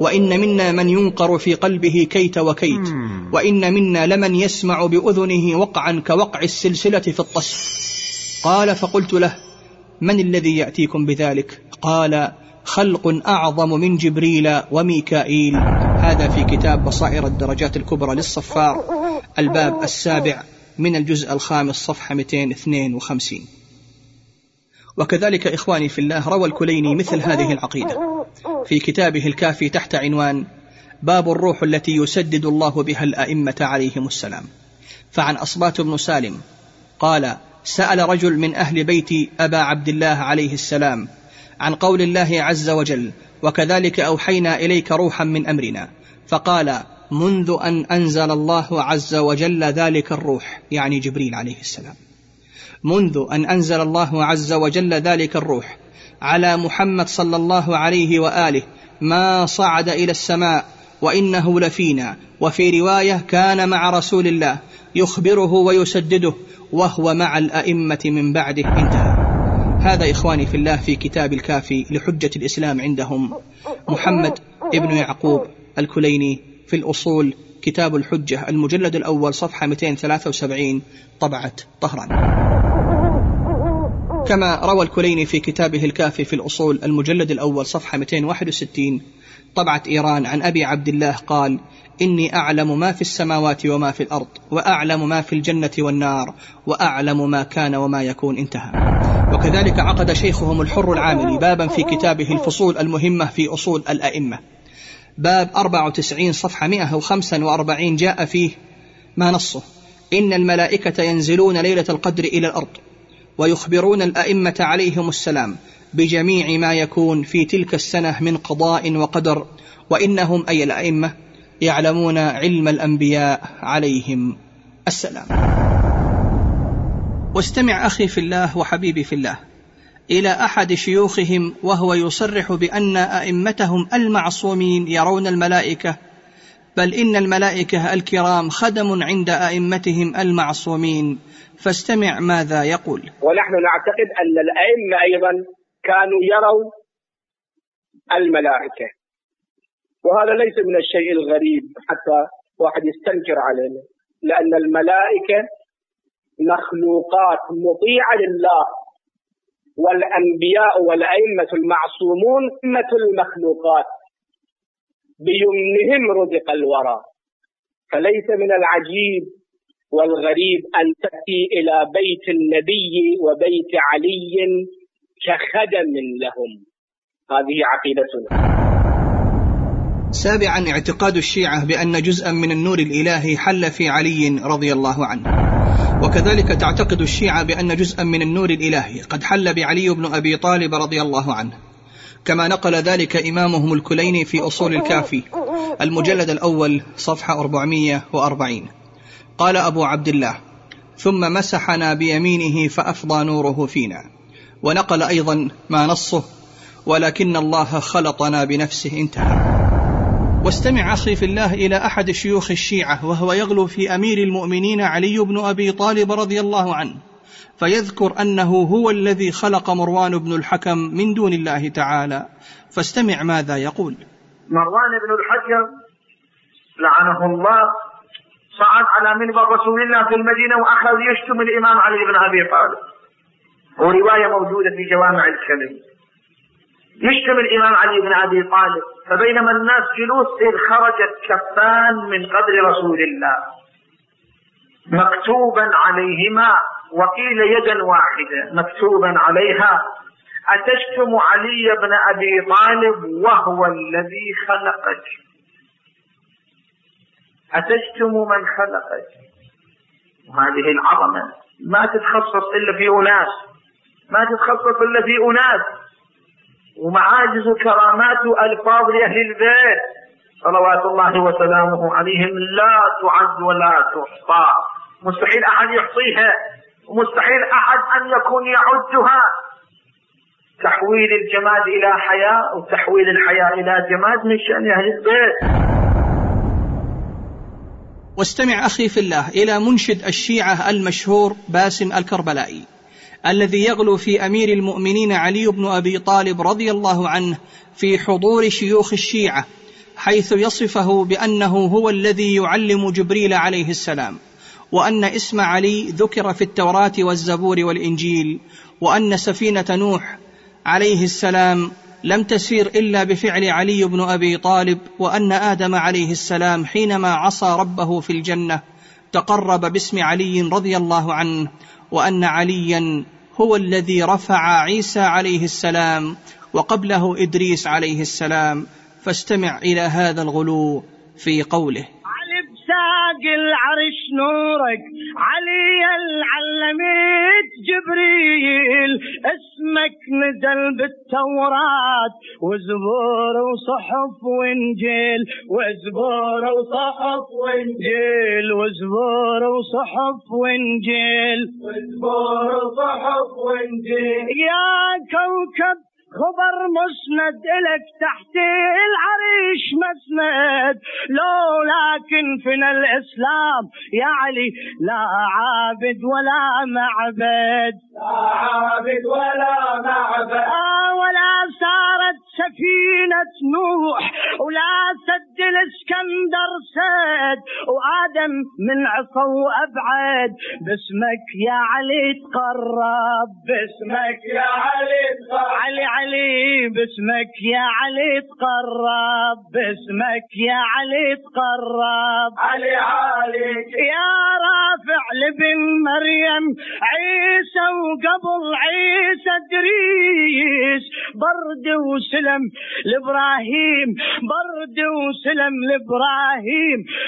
وإن منا من ينقر في قلبه كيت وكيت وإن منا لمن يسمع بأذنه وقعا كوقع السلسلة في الطس. قال فقلت له من الذي يأتيكم بذلك؟ قال خلق أعظم من جبريل وميكائيل. هذا في كتاب بصائر الدرجات الكبرى للصفار. الباب السابع من الجزء الخامس صفحة 252 وكذلك إخواني في الله روى الكليني مثل هذه العقيدة. في كتابه الكافي تحت عنوان باب الروح التي يسدد الله بها الأئمة عليهم السلام. فعن أصبات بن سالم قال سأل رجل من أهل بيت أبا عبد الله عليه السلام عن قول الله عز وجل وكذلك أوحينا إليك روحا من أمرنا فقال منذ أن أنزل الله عز وجل ذلك الروح يعني جبريل عليه السلام. منذ أن أنزل الله عز وجل ذلك الروح على محمد صلى الله عليه وآله ما صعد إلى السماء وإنه لفينا وفي رواية كان مع رسول الله يخبره ويسدده وهو مع الأئمة من بعده. انتهى. هذا إخواني في الله في كتاب الكافي لحجة الإسلام عندهم. محمد ابن يعقوب الكليني في الأصول كتاب الحجة المجلد الأول صفحة 273 طبعة طهران. كما روى الكليني في كتابه الكافي في الأصول المجلد الأول صفحة 261 طبعة إيران عن أبي عبد الله قال إني أعلم ما في السماوات وما في الأرض وأعلم ما في الجنة والنار وأعلم ما كان وما يكون انتهى. وكذلك عقد شيخهم الحر العاملي بابا في كتابه الفصول المهمة في أصول الأئمة. باب 94 صفحة 145 جاء فيه ما نصه. إن الملائكة ينزلون ليلة القدر إلى الأرض ويخبرون الأئمة عليهم السلام بجميع ما يكون في تلك السنة من قضاء وقدر وإنهم أي الأئمة يعلمون علم الأنبياء عليهم. السلام. واستمع أخي في الله وحبيبي في الله إلى أحد شيوخهم وهو يصرح بأن أئمتهم المعصومين يرون الملائكة بل إن الملائكة الكرام خدم عند أئمتهم المعصومين. فاستمع ماذا يقول. ونحن نعتقد أن الأئمة أيضا كانوا يروا الملائكة. وهذا ليس من الشيء الغريب حتى واحد يستنكر علينا لأن الملائكة مخلوقات مطيعة لله والأنبياء والأئمة المعصومون أئمة المخلوقات. بيمنهم رزق الورى. فليس من العجيب والغريب أن تأتي إلى بيت النبي وبيت علي كخدم لهم. هذه عقيدتنا. سابعا اعتقاد الشيعة بأن جزءا من النور الإلهي حل في علي رضي الله عنه. وكذلك تعتقد الشيعة بأن جزءا من النور الإلهي قد حل بعلي بن أبي طالب رضي الله عنه. كما نقل ذلك إمامهم الكليني في أصول الكافي المجلد الأول صفحة 440 قال أبو عبد الله ثم مسحنا بيمينه فأفضى نوره فينا. ونقل أيضا ما نصه ولكن الله خلطنا بنفسه انتهى. واستمع أخي في الله إلى أحد شيوخ الشيعة وهو يغلو في أمير المؤمنين علي بن أبي طالب رضي الله عنه فيذكر أنه هو الذي خلق مروان بن الحكم من دون الله تعالى. فاستمع ماذا يقول. مروان بن الحكم لعنه الله صعد على منبر رسول الله في المدينة وأخذ يشتم الإمام علي بن أبي طالب. ورواية موجودة في جوامع الكلم يشتم الإمام علي بن أبي طالب فبينما الناس جلوس إذ خرجت كفان من قبر رسول الله. مكتوبا عليهما وقيل يدا واحدة مكتوبا عليها أتشتم علي بن أبي طالب وهو الذي خلقك. أتشتم من خلقك. وهذه العظمة ما تتخصص إلا في أناس. ما تتخصص إلا في أناس. ومعاجز كرامات ألفاظ لأهل البيت. صلوات الله وسلامه عليهم لا تعد ولا تحصى. مستحيل أحد يحصيها. ومستحيل أحد أن يكون يعدها. تحويل الجماد إلى حياة وتحويل الحياة إلى جماد من شأن أهل البيت. واستمع أخي في الله إلى منشد الشيعة المشهور باسم الكربلائي. الذي يغلو في أمير المؤمنين علي بن أبي طالب رضي الله عنه في حضور شيوخ الشيعة حيث يصفه بأنه هو الذي يعلم جبريل عليه السلام وأن اسم علي ذكر في التوراة والزبور والإنجيل وأن سفينة نوح عليه السلام لم تسير إلا بفعل علي بن أبي طالب وأن آدم عليه السلام حينما عصى ربه في الجنة تقرب باسم علي رضي الله عنه وأن عليا هو الذي رفع عيسى عليه السلام وقبله إدريس عليه السلام. فاستمع إلى هذا الغلو في قوله. ساق العرش نورك علي العلميت جبريل اسمك نزل بالتوراة وزبور وصحف وإنجيل وزبور وصحف وإنجيل وزبور وصحف وإنجيل. وزبور وصحف وإنجيل. يا كوكب خبر مسند إلك تحت العريش مسند. لو لكن فينا الإسلام يا علي لا عابد ولا معبد. لا عابد ولا معبد. آه ولا صارت سفينة نوح ولا سد الاسكندر سد وآدم من عصا وأبعد باسمك يا علي تقرب باسمك يا علي تقرب. علي علي باسمك يا علي تقرب باسمك يا علي تقرب. علي علي يا رافع لابن مريم عيسى وقبل عيسى دريس برد وسلم لإبراهيم برد وسلم لإبراهيم.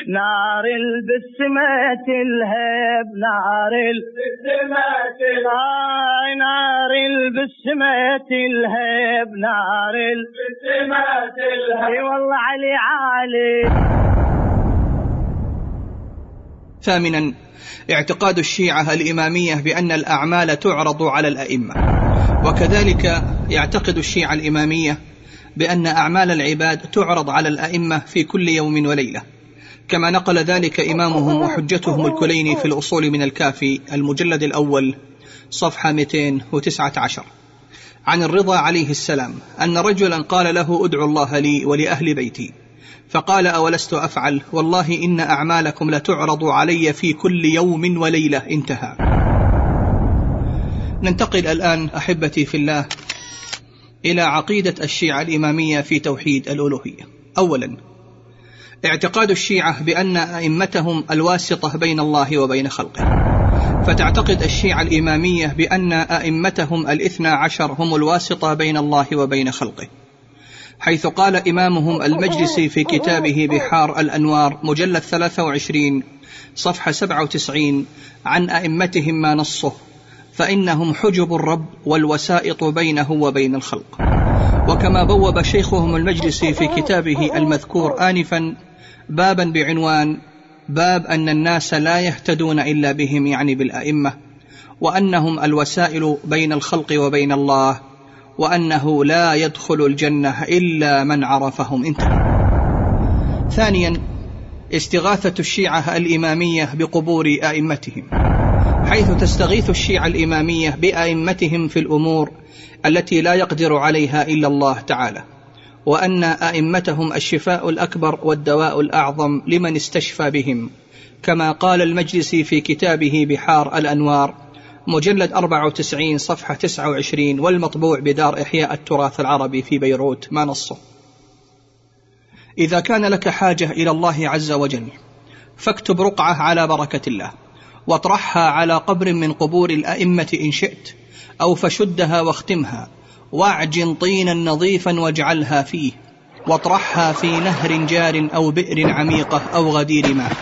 نار البسمة تلهب نار البسمة تلهب نار البسمة تلهب نار البسمة تلهب إي والله علي علي. ثامنا اعتقاد الشيعة الإمامية بأن الأعمال تعرض على الأئمة وكذلك يعتقد الشيعة الإمامية بأن أعمال العباد تعرض على الأئمة في كل يوم وليلة. كما نقل ذلك إمامهم وحجتهم الكليني في الأصول من الكافي المجلد الأول صفحة 219 عن الرضا عليه السلام أن رجلا قال له ادعو الله لي ولأهل بيتي. فقال أولست أفعل؟ والله إن أعمالكم لتعرض علي في كل يوم وليلة. انتهى. ننتقل الآن أحبتي في الله إلى عقيدة الشيعة الإمامية في توحيد الألوهية. أولا اعتقاد الشيعة بأن أئمتهم الواسطة بين الله وبين خلقه. فتعتقد الشيعة الإمامية بأن أئمتهم الاثنى عشر هم الواسطة بين الله وبين خلقه. حيث قال إمامهم المجلسي في كتابه بحار الأنوار مجلد 23 صفحة 97 عن أئمتهم ما نصه. فإنهم حجب الرب والوسائط بينه وبين الخلق. وكما بوب شيخهم المجلسي في كتابه المذكور آنفا بابا بعنوان باب أن الناس لا يهتدون إلا بهم يعني بالأئمة وأنهم الوسائل بين الخلق وبين الله وأنه لا يدخل الجنة إلا من عرفهم. انتهى ثانيا استغاثة الشيعة الإمامية بقبور أئمتهم. حيث تستغيث الشيعة الإمامية بأئمتهم في الأمور التي لا يقدر عليها إلا الله تعالى وأن أئمتهم الشفاء الأكبر والدواء الأعظم لمن استشفى بهم كما قال المجلسي في كتابه بحار الأنوار مجلد 94 صفحة 29 والمطبوع بدار إحياء التراث العربي في بيروت ما نصه؟ إذا كان لك حاجة إلى الله عز وجل فاكتب رقعة على بركة الله. واطرحها على قبر من قبور الأئمة إن شئت أو فشدها واختمها واعجن طينا نظيفا واجعلها فيه واطرحها في نهر جار أو بئر عميقة أو غدير ماء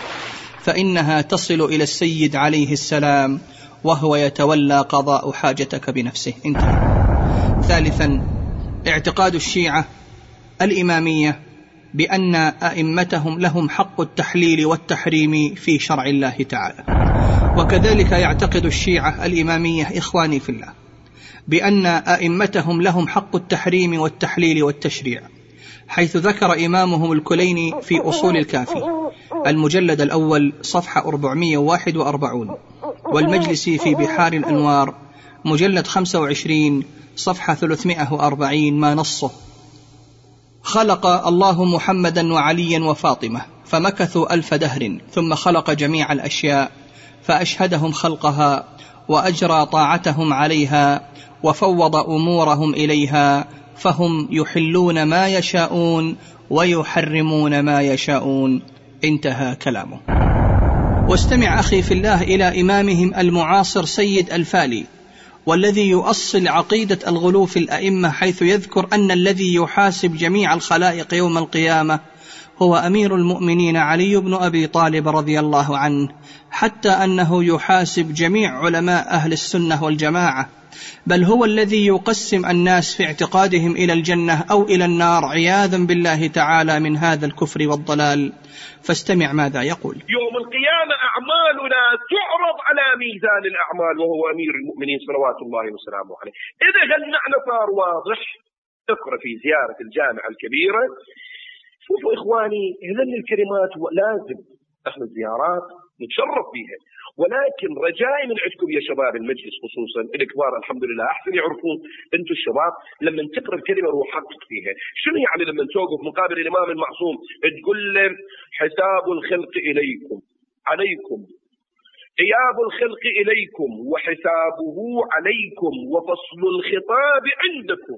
فإنها تصل إلى السيد عليه السلام وهو يتولى قضاء حاجتك بنفسه. انتهى. ثالثا اعتقاد الشيعة الإمامية بأن أئمتهم لهم حق التحليل والتحريم في شرع الله تعالى. وكذلك يعتقد الشيعة الإمامية إخواني في الله بأن أئمتهم لهم حق التحريم والتحليل والتشريع حيث ذكر إمامهم الكليني في أصول الكافي المجلد الأول صفحة 441 والمجلسي في بحار الأنوار مجلد 25 صفحة 340 ما نصه. خلق الله محمدا وعليا وفاطمة فمكثوا ألف دهر ثم خلق جميع الأشياء فأشهدهم خلقها وأجرى طاعتهم عليها وفوض أمورهم إليها فهم يحلون ما يشاءون ويحرمون ما يشاءون. انتهى كلامه. واستمع أخي في الله إلى إمامهم المعاصر سيد الفالي والذي يؤصل عقيدة الغلو في الأئمة حيث يذكر أن الذي يحاسب جميع الخلائق يوم القيامة هو أمير المؤمنين علي بن أبي طالب رضي الله عنه حتى أنه يحاسب جميع علماء أهل السنة والجماعة بل هو الذي يقسم الناس في اعتقادهم إلى الجنة أو إلى النار عياذا بالله تعالى من هذا الكفر والضلال. فاستمع ماذا يقول. يوم القيامة أعمالنا تعرض على ميزان الأعمال وهو أمير المؤمنين صلوات الله وسلامه عليه. إذا هالمعنى صار واضح اقرأ في زيارة الجامعة الكبيرة. شوفوا إخواني هذن الكلمات لازم إحنا الزيارات نتشرف بها ولكن رجائي من عندكم يا شباب المجلس خصوصا الكبار الحمد لله أحسن يعرفون أنتم الشباب لما تقرأ الكلمة روح حقق فيها، شنو يعني لما توقف مقابل الإمام المعصوم تقول له حساب الخلق إليكم؟ عليكم. إياب الخلق إليكم وحسابه عليكم وفصل الخطاب عندكم.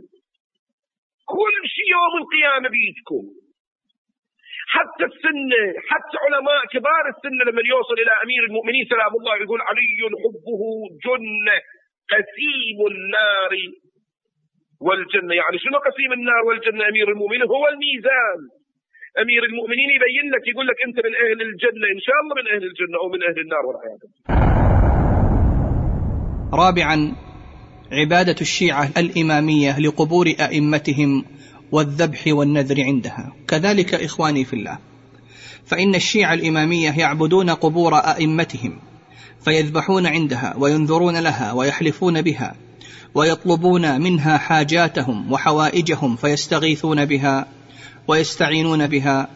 كل شيء يوم القيامة بيدكم. حتى السنة حتى علماء كبار السنة لما يوصل إلى أمير المؤمنين سلام الله يقول علي حبه جنة قسيم النار والجنة. يعني شنو قسيم النار والجنة أمير المؤمنين؟ هو الميزان. أمير المؤمنين يبين لك يقول لك أنت من أهل الجنة إن شاء الله من أهل الجنة أو من أهل النار والعياذ رابعا عبادة الشيعة الإمامية لقبور أئمتهم والذبح والنذر عندها. كذلك إخواني في الله. فإن الشيعة الإمامية يعبدون قبور أئمتهم فيذبحون عندها وينذرون لها ويحلفون بها ويطلبون منها حاجاتهم وحوائجهم فيستغيثون بها ويستعينون بها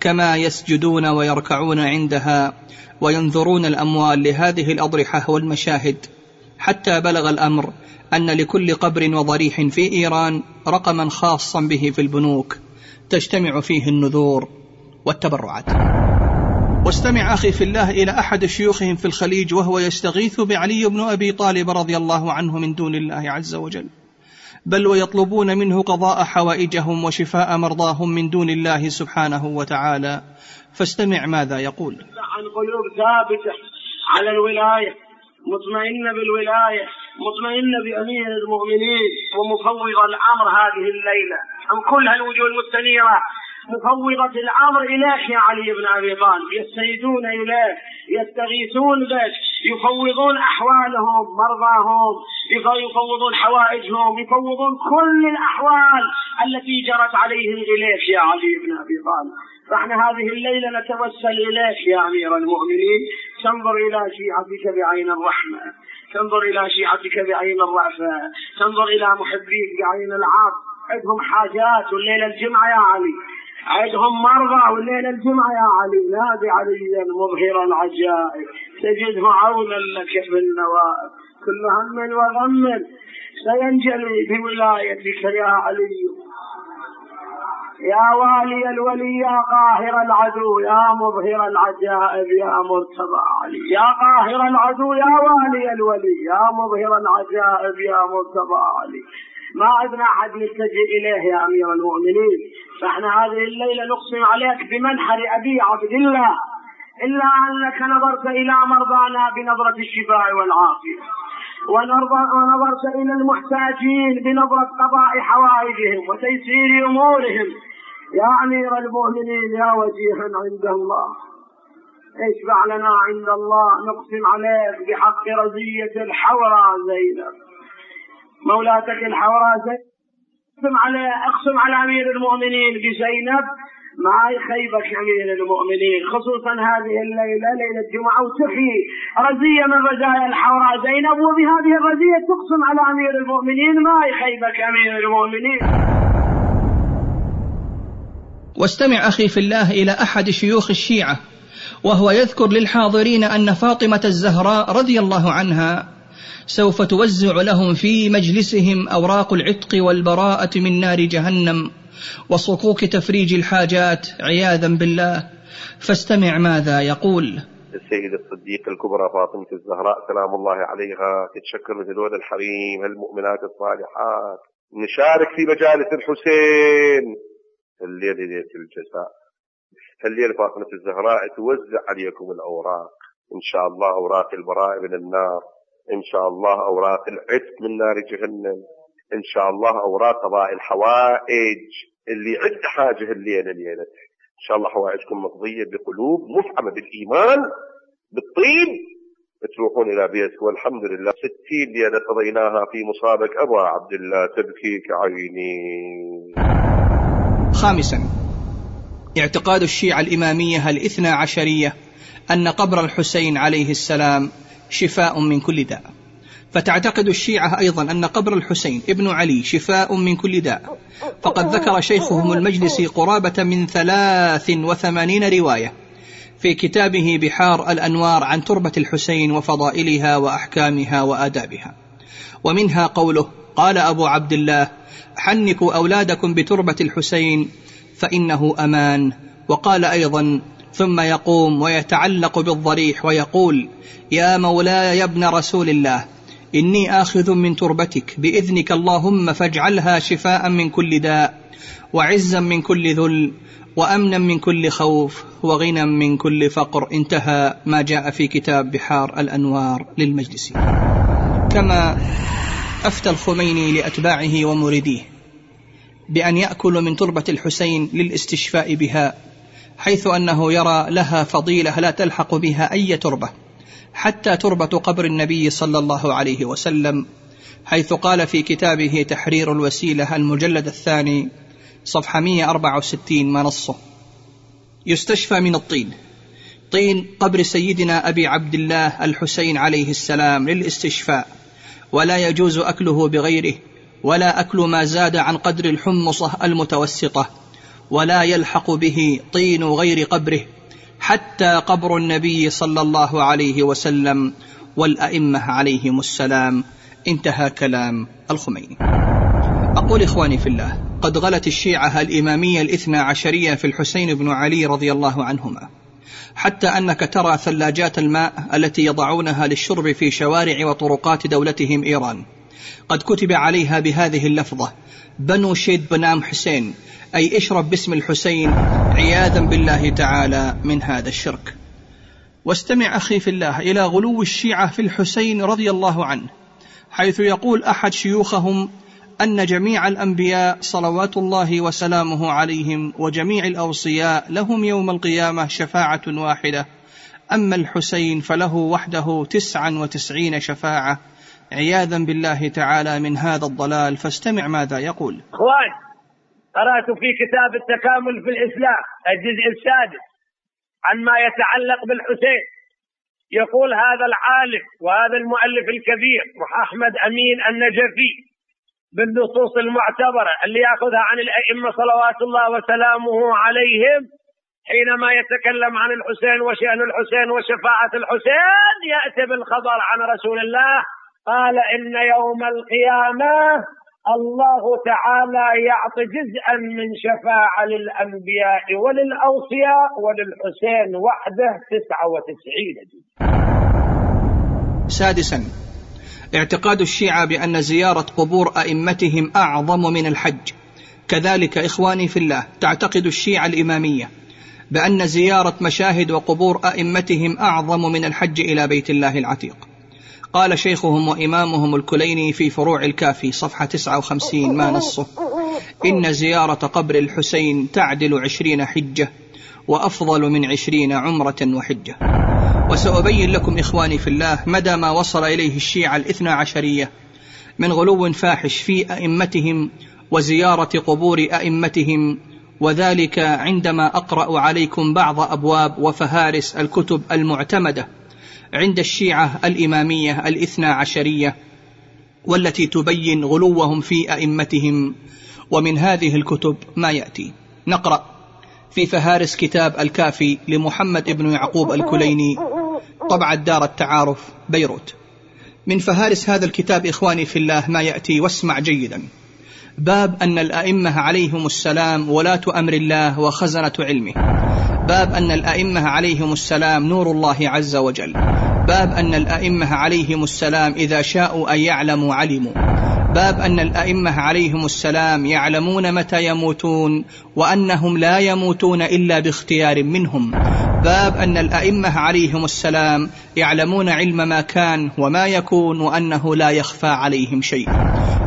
كما يسجدون ويركعون عندها وينذرون الأموال لهذه الأضرحة والمشاهد. حتى بلغ الأمر أن لكل قبر وضريح في إيران رقما خاصا به في البنوك تجتمع فيه النذور والتبرعات. واستمع أخي في الله إلى أحد شيوخهم في الخليج وهو يستغيث بعلي بن أبي طالب رضي الله عنه من دون الله عز وجل. بل ويطلبون منه قضاء حوائجهم وشفاء مرضاهم من دون الله سبحانه وتعالى. فاستمع ماذا يقول. عن قلوب ثابتة على الولاية. مطمئنة بالولاية مطمئنة بأمير المؤمنين ومفوض الأمر هذه الليلة. عن كل هالوجوه المستنيرة؟ مفوضة الأمر إليك يا علي بن أبي طالب. يستيدون إليه يستغيثون بك يفوضون أحوالهم مرضاهم يفوضون حوائجهم يفوضون كل الأحوال التي جرت عليهم إليك يا علي بن أبي طالب. فإحنا هذه الليلة نتوسل إليك يا أمير المؤمنين. تنظر إلى شيعتك بعين الرحمة تنظر إلى شيعتك بعين الرأفة تنظر إلى محبيك بعين العطف عندهم حاجات والليلة الجمعة يا علي. عندهم مرضى والليلة الجمعة يا علي. نادي عليا مظهر العجائب. تجده عونا لك في النوائب. كل هم وغم. سينجلي بولايتك يا علي. يا والي الولي يا قاهر العدو يا مظهر العجائب يا مرتضى علي. يا قاهر العدو يا والي الولي يا مظهر العجائب يا مرتضى علي. ما عندنا أحد نلتجئ إليه يا أمير المؤمنين. فإحنا هذه الليلة نقسم عليك بمنحر أبي عبد الله. إلا أنك نظرت إلى مرضانا بنظرة الشفاء والعافية. ونظرت إلى المحتاجين بنظرة قضاء حوائجهم وتيسير أمورهم. يا أمير المؤمنين يا وجيها عند الله. اشفع لنا عند الله نقسم عليك بحق رزيه الحورى زينب. مولاتك الحوراء اقسم على اقسم على أمير المؤمنين بزينب. ما يخيبك أمير المؤمنين خصوصا هذه الليلة ليلة الجمعة وتحيي رزية من رزايا الحوراء زينب وبهذه الرزية تقسم على أمير المؤمنين. ما يخيبك أمير المؤمنين. واستمع أخي في الله إلى أحد شيوخ الشيعة وهو يذكر للحاضرين أن فاطمة الزهراء رضي الله عنها سوف توزع لهم في مجلسهم أوراق العتق والبراءة من نار جهنم وصكوك تفريج الحاجات عياذا بالله. فاستمع ماذا يقول. السيدة الصديقة الكبرى فاطمة الزهراء سلام الله عليها. تتشكر هذول الحريم المؤمنات الصالحات. نشارك في مجالس الحسين. الليلة ليلة الجزاء. الليلة فاطمة الزهراء توزع عليكم الأوراق. إن شاء الله أوراق البراء من النار. إن شاء الله أوراق العتق من نار جهنم. إن شاء الله أوراق قضاء الحوائج اللي عند حاجة الليلة ليلة. إن شاء الله حوائجكم مقضية بقلوب مفعمة بالإيمان بالطين تروحون إلى بيتك والحمد لله. ستين ليلة قضيناها في مصابك. أبا عبد الله تبكيك عيني. خامسا اعتقاد الشيعة الإمامية الاثنى عشرية أن قبر الحسين عليه السلام شفاء من كل داء. فتعتقد الشيعة أيضا أن قبر الحسين ابن علي شفاء من كل داء. فقد ذكر شيخهم المجلسي قرابة من ثلاث وثمانين رواية في كتابه بحار الأنوار عن تربة الحسين وفضائلها وأحكامها وآدابها. ومنها قوله قال أبو عبد الله حنكوا أولادكم بتربة الحسين فإنه أمان. وقال أيضا ثم يقوم ويتعلق بالضريح ويقول يا مولاي يا ابن رسول الله إني آخذ من تربتك بإذنك اللهم فاجعلها شفاء من كل داء وعزا من كل ذل وأمنا من كل خوف وغنى من كل فقر انتهى ما جاء في كتاب بحار الأنوار للمجلس. كما أفتى الخميني لأتباعه ومريديه بأن يأكلوا من تربة الحسين للاستشفاء بها. حيث أنه يرى لها فضيلة لا تلحق بها أي تربة حتى تربة قبر النبي صلى الله عليه وسلم حيث قال في كتابه تحرير الوسيلة المجلد الثاني صفحة 164 ما نصه. يستشفى من الطين. طين قبر سيدنا أبي عبد الله الحسين عليه السلام للاستشفاء ولا يجوز أكله بغيره ولا أكل ما زاد عن قدر الحمصة المتوسطة. ولا يلحق به طين غير قبره حتى قبر النبي صلى الله عليه وسلم والأئمة عليهم السلام. انتهى كلام الخميني. أقول إخواني في الله قد غلت الشيعة الإمامية الإثنى عشرية في الحسين بن علي رضي الله عنهما. حتى أنك ترى ثلاجات الماء التي يضعونها للشرب في شوارع وطرقات دولتهم إيران. قد كتب عليها بهذه اللفظة بنو شيد بنام حسين أي اشرب باسم الحسين عياذا بالله تعالى من هذا الشرك. واستمع أخي في الله إلى غلو الشيعة في الحسين رضي الله عنه حيث يقول أحد شيوخهم أن جميع الأنبياء صلوات الله وسلامه عليهم وجميع الأوصياء لهم يوم القيامة شفاعة واحدة أما الحسين فله وحده تسعا وتسعين شفاعة. عياذا بالله تعالى من هذا الضلال فاستمع ماذا يقول. قرأت في كتاب التكامل في الإسلام الجزء السادس عن ما يتعلق بالحسين. يقول هذا العالم وهذا المؤلف الكبير أحمد أمين النجفي بالنصوص المعتبرة اللي يأخذها عن الأئمة صلوات الله وسلامه عليهم حينما يتكلم عن الحسين وشأن الحسين وشفاعة الحسين يأتي بالخبر عن رسول الله قال إن يوم القيامة الله تعالى يعطي جزءا من شفاعة للأنبياء وللأوصياء وللحسين وحده تسعة وتسعين جزء سادسا اعتقاد الشيعة بأن زيارة قبور أئمتهم أعظم من الحج. كذلك إخواني في الله تعتقد الشيعة الإمامية بأن زيارة مشاهد وقبور أئمتهم أعظم من الحج إلى بيت الله العتيق. قال شيخهم وإمامهم الكليني في فروع الكافي صفحة 59 ما نصه. إن زيارة قبر الحسين تعدل عشرين حجة وأفضل من عشرين عمرة وحجة. وسأبين لكم إخواني في الله مدى ما وصل إليه الشيعة الاثنى عشرية من غلو فاحش في أئمتهم وزيارة قبور أئمتهم وذلك عندما أقرأ عليكم بعض أبواب وفهارس الكتب المعتمدة. عند الشيعة الإمامية الإثنى عشرية والتي تبين غلوهم في أئمتهم. ومن هذه الكتب ما يأتي. نقرأ في فهارس كتاب الكافي لمحمد بن يعقوب الكليني طبعة دار التعارف بيروت. من فهارس هذا الكتاب إخواني في الله ما يأتي واسمع جيدا. باب أن الأئمة عليهم السلام ولاة أمر الله وخزنة علمه. باب أن الأئمة عليهم السلام نور الله عز وجل. باب أن الأئمة عليهم السلام إذا شاءوا أن يعلموا علموا. باب أن الأئمة عليهم السلام يعلمون متى يموتون وأنهم لا يموتون إلا باختيار منهم. باب أن الأئمة عليهم السلام يعلمون علم ما كان وما يكون وأنه لا يخفى عليهم شيء.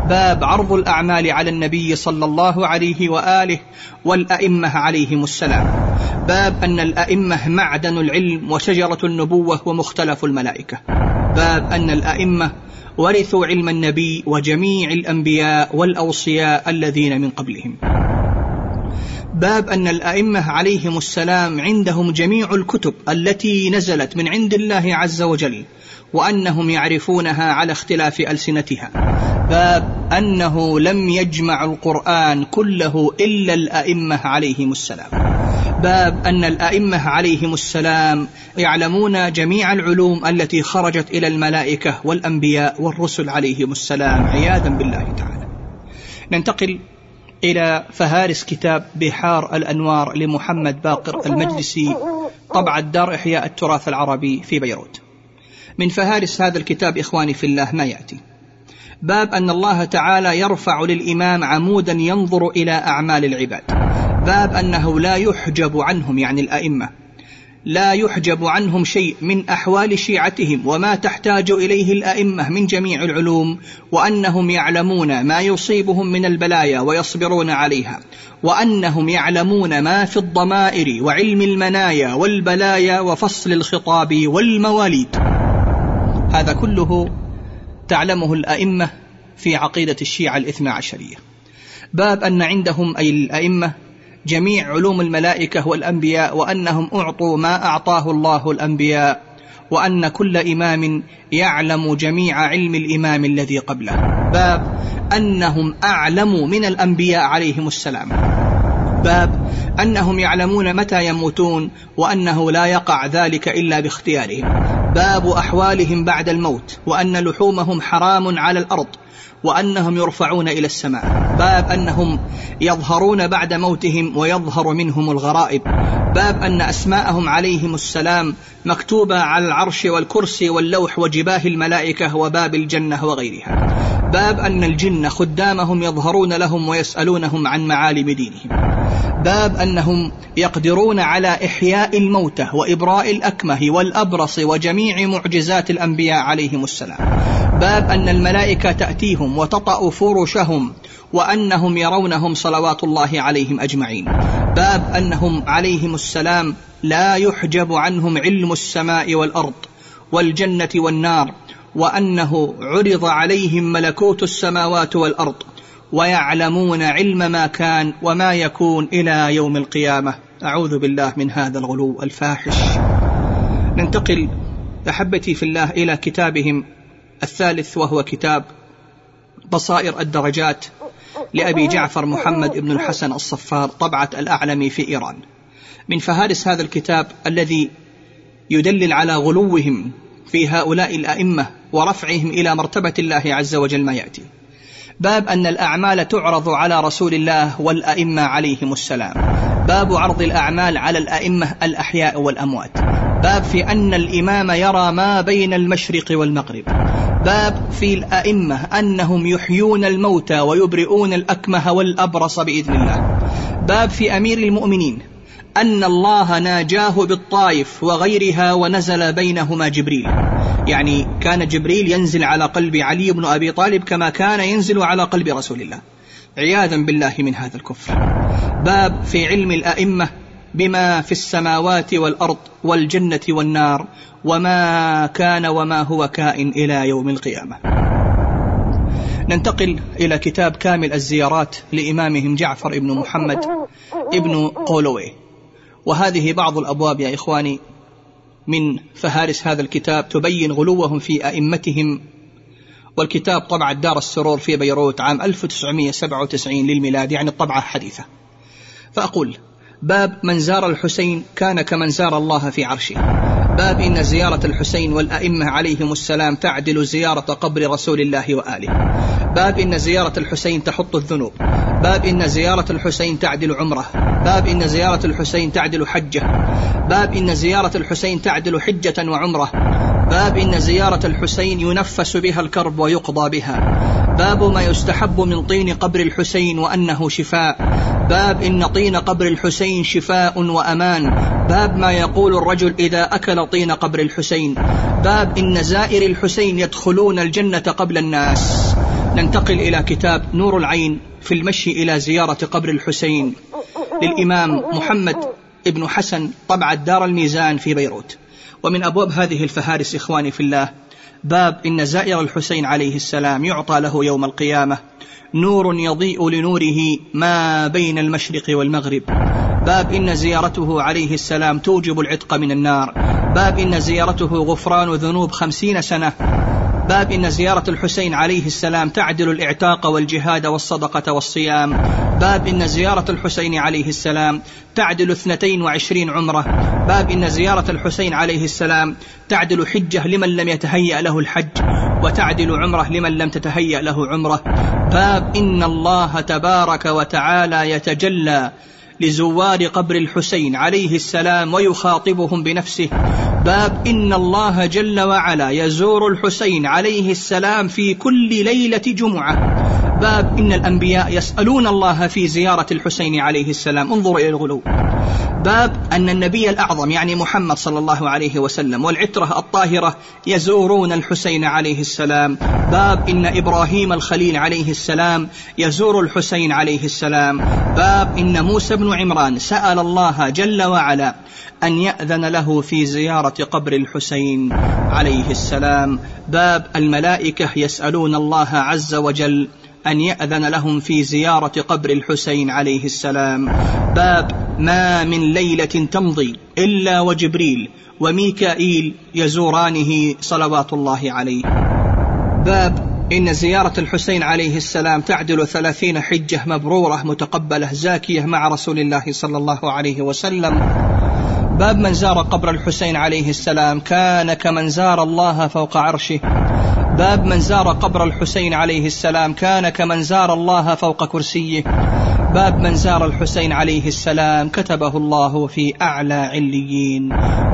باب عرض الأعمال على النبي صلى الله عليه وآله والأئمة عليهم السلام. باب أن الأئمة معدن العلم وشجرة النبوة ومختلف الملائكة. باب أن الأئمة ورثوا علم النبي وجميع الأنبياء والأوصياء الذين من قبلهم. باب أن الأئمة عليهم السلام عندهم جميع الكتب التي نزلت من عند الله عز وجل وأنهم يعرفونها على اختلاف ألسنتها. باب أنه لم يجمع القرآن كله إلا الأئمة عليهم السلام. باب أن الأئمة عليهم السلام يعلمون جميع العلوم التي خرجت إلى الملائكة والأنبياء والرسل عليهم السلام عياذا بالله تعالى. ننتقل إلى فهارس كتاب بحار الأنوار لمحمد باقر المجلسي طبع الدار إحياء التراث العربي في بيروت. من فهارس هذا الكتاب إخواني في الله ما يأتي. باب أن الله تعالى يرفع للإمام عمودا ينظر إلى أعمال العباد. باب أنه لا يحجب عنهم يعني الأئمة. لا يحجب عنهم شيء من أحوال شيعتهم وما تحتاج إليه الأئمة من جميع العلوم وأنهم يعلمون ما يصيبهم من البلايا ويصبرون عليها وأنهم يعلمون ما في الضمائر وعلم المنايا والبلايا وفصل الخطاب والمواليد. هذا كله تعلمه الأئمة في عقيدة الشيعة الإثنى عشرية. باب أن عندهم أي الأئمة جميع علوم الملائكة والأنبياء وأنهم أعطوا ما أعطاه الله الأنبياء وأن كل إمام يعلم جميع علم الإمام الذي قبله. باب أنهم أعلم من الأنبياء عليهم السلام. باب أنهم يعلمون متى يموتون وأنه لا يقع ذلك إلا باختيارهم. باب أحوالهم بعد الموت وأن لحومهم حرام على الأرض وأنهم يرفعون إلى السماء. باب أنهم يظهرون بعد موتهم ويظهر منهم الغرائب. باب أن أسماءهم عليهم السلام مكتوبة على العرش والكرسي واللوح وجباه الملائكة وباب الجنة وغيرها. باب أن الجن خدامهم يظهرون لهم ويسألونهم عن معالم دينهم. باب أنهم يقدرون على إحياء الموتى وإبراء الأكمه والأبرص وجميع معجزات الأنبياء عليهم السلام. باب أن الملائكة تأتيهم وتطأ فرشهم وأنهم يرونهم صلوات الله عليهم أجمعين. باب أنهم عليهم السلام لا يحجب عنهم علم السماء والأرض والجنة والنار وأنه عرض عليهم ملكوت السماوات والأرض ويعلمون علم ما كان وما يكون إلى يوم القيامة. أعوذ بالله من هذا الغلو الفاحش. ننتقل أحبتي في الله إلى كتابهم الثالث وهو كتاب بصائر الدرجات لأبي جعفر محمد بن الحسن الصفار طبعة الأعلمي في إيران. من فهارس هذا الكتاب الذي يدلل على غلوهم في هؤلاء الأئمة ورفعهم إلى مرتبة الله عز وجل ما يأتي. باب أن الأعمال تعرض على رسول الله والأئمة عليهم السلام. باب عرض الأعمال على الأئمة الأحياء والأموات. باب في أن الإمام يرى ما بين المشرق والمغرب. باب في الأئمة أنهم يحيون الموتى ويبرئون الأكمه والأبرص بإذن الله. باب في أمير المؤمنين أن الله ناجاه بالطائف وغيرها ونزل بينهما جبريل. يعني كان جبريل ينزل على قلب علي بن أبي طالب كما كان ينزل على قلب رسول الله. عياذا بالله من هذا الكفر. باب في علم الأئمة بما في السماوات والأرض والجنة والنار وما كان وما هو كائن إلى يوم القيامة. ننتقل إلى كتاب كامل الزيارات لإمامهم جعفر بن محمد ابن قولوي. وهذه بعض الأبواب يا إخواني من فهارس هذا الكتاب تبين غلوهم في أئمتهم والكتاب طبع دار السرور في بيروت عام 1997 للميلاد يعني الطبعه حديثة. فأقول باب من زار الحسين كان كمن زار الله في عرشه. باب إن زيارة الحسين والأئمة عليهم السلام تعدل زيارة قبر رسول الله وآله. باب إن زيارة الحسين تحط الذنوب. باب إن زيارة الحسين تعدل عمره. باب إن زيارة الحسين تعدل حجة. باب إن زيارة الحسين تعدل حجة وعمرة. باب إن زيارة الحسين ينفس بها الكرب ويقضى بها. باب ما يستحب من طين قبر الحسين وأنه شفاء. باب إن طين قبر الحسين شفاء وأمان. باب ما يقول الرجل إذا أكل طين قبر الحسين. باب إن زائر الحسين يدخلون الجنة قبل الناس. ننتقل إلى كتاب نور العين في المشي إلى زيارة قبر الحسين للإمام محمد ابن حسن طبع دار الميزان في بيروت. ومن أبواب هذه الفهارس إخواني في الله باب إن زائر الحسين عليه السلام يعطى له يوم القيامة. نور يضيء لنوره ما بين المشرق والمغرب. باب إن زيارته عليه السلام توجب العتق من النار. باب إن زيارته غفران ذنوب خمسين سنة. باب إن زيارة الحسين عليه السلام تعدل الإعتاق والجهاد والصدقة والصيام. باب إن زيارة الحسين عليه السلام تعدل اثنتين وعشرين عمرة. باب إن زيارة الحسين عليه السلام تعدل حجة لمن لم يتهيأ له الحج وتعدل عمرة لمن لم تتهيأ له عمرة. باب إن الله تبارك وتعالى يتجلى لزوار قبر الحسين عليه السلام ويخاطبهم بنفسه. باب إن الله جل وعلا يزور الحسين عليه السلام في كل ليلة جمعة. باب إن الأنبياء يسألون الله في زيارة الحسين عليه السلام. انظروا إلى الغلو. باب أن النبي الأعظم يعني محمد صلى الله عليه وسلم والعترة الطاهرة يزورون الحسين عليه السلام. باب إن إبراهيم الخليل عليه السلام يزور الحسين عليه السلام. باب إن موسى بن عمران سأل الله جل وعلا أن يأذن له في زيارة قبر الحسين عليه السلام. باب الملائكة يسألون الله عز وجل أن يأذن لهم في زيارة قبر الحسين عليه السلام. باب ما من ليلة تمضي إلا وجبريل وميكائيل يزورانه صلوات الله عليه. باب إن زيارة الحسين عليه السلام تعدل ثلاثين حجة مبرورة متقبلة زاكية مع رسول الله صلى الله عليه وسلم. باب من زار قبر الحسين عليه السلام كان كمن زار الله فوق عرشه. باب من زار قبر الحسين عليه السلام. كان كمن زار الله فوق كرسيه. باب من زار الحسين عليه السلام. كتبه الله في أعلى عليين.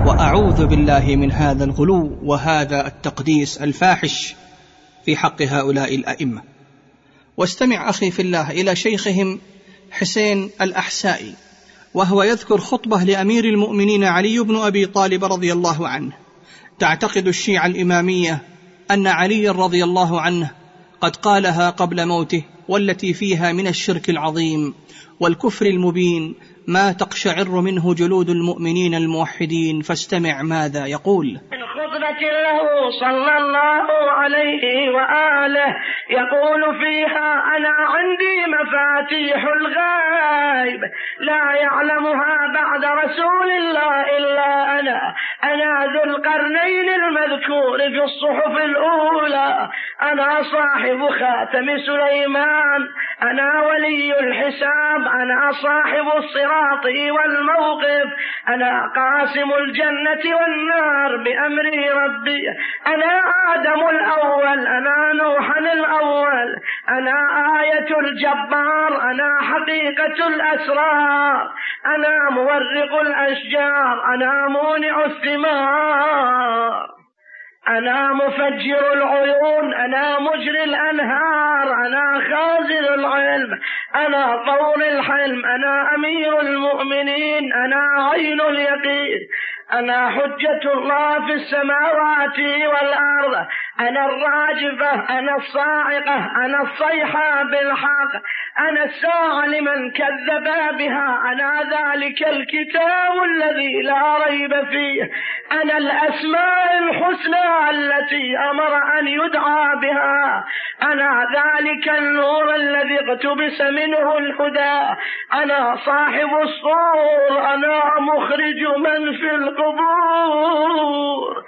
وأعوذ بالله من هذا الغلو وهذا التقديس الفاحش في حق هؤلاء الأئمة. واستمع أخي في الله إلى شيخهم حسين الأحسائي وهو يذكر خطبة لأمير المؤمنين علي بن أبي طالب رضي الله عنه. تعتقد الشيعة الإمامية أن علي رضي الله عنه قد قالها قبل موته والتي فيها من الشرك العظيم والكفر المبين ما تقشعر منه جلود المؤمنين الموحدين فاستمع ماذا يقول. خطبة له صلى الله عليه وآله. يقول فيها أنا عندي مفاتيح الغيب. لا يعلمها بعد رسول الله إلا أنا. أنا ذو القرنين المذكور في الصحف الأولى. أنا صاحب خاتم سليمان. أنا ولي الحساب. أنا صاحب الصراط والموقف. أنا قاسم الجنة والنار بأمر ربي. أنا آدم الأول أنا نوح الأول أنا آية الجبار أنا حقيقة الأسرار أنا مورق الأشجار أنا مونع الثمار أنا مفجر العيون أنا مجري الأنهار أنا خازن العلم أنا طول الحلم أنا أمير المؤمنين أنا عين اليقين أنا حجة الله في السماوات والأرض. أنا الراجفة أنا الصاعقة أنا الصيحة بالحق. أنا الساعة لمن كذب بها. أنا ذلك الكتاب الذي لا ريب فيه. أنا الأسماء الحسنى التي أمر أن يدعى بها. أنا ذلك النور الذي اقتبس منه الهدى. أنا صاحب الصور. أنا مخرج من في القبور.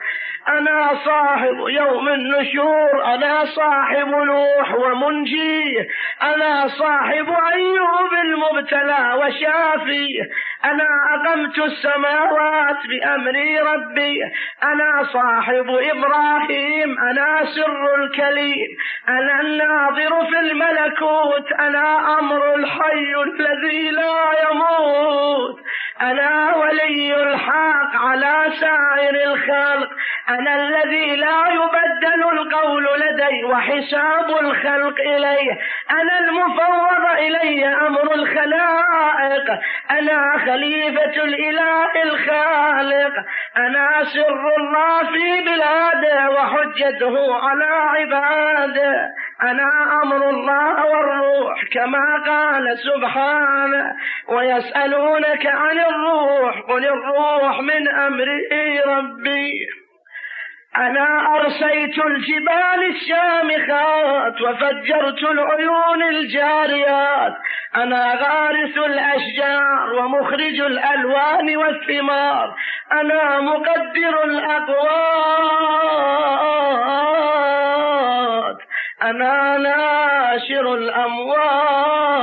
أنا صاحب يوم النشور أنا صاحب نوح ومنجيه أنا صاحب أيوب المبتلى وشافيه أنا أقمت السماوات بأمر ربي أنا صاحب إبراهيم أنا سر الكليم أنا الناظر في الملكوت أنا أمر الحي الذي لا يموت. أنا ولي الحق على سائر الخلق. أنا الذي لا يبدل القول لدي وحساب الخلق إلي أنا المفوض إلي أمر الخلائق. أنا خليفة الإله الخالق. أنا سر الله في بلاده وحجته على عباده. أنا أمر الله والروح كما قال سبحانه ويسألونك عن الروح قل الروح من أمر ربي. أنا أرسيت الجبال الشامخات وفجرت العيون الجاريات. أنا غارس الأشجار ومخرج الألوان والثمار. أنا مقدر الأقوات أنا ناشر الأموات.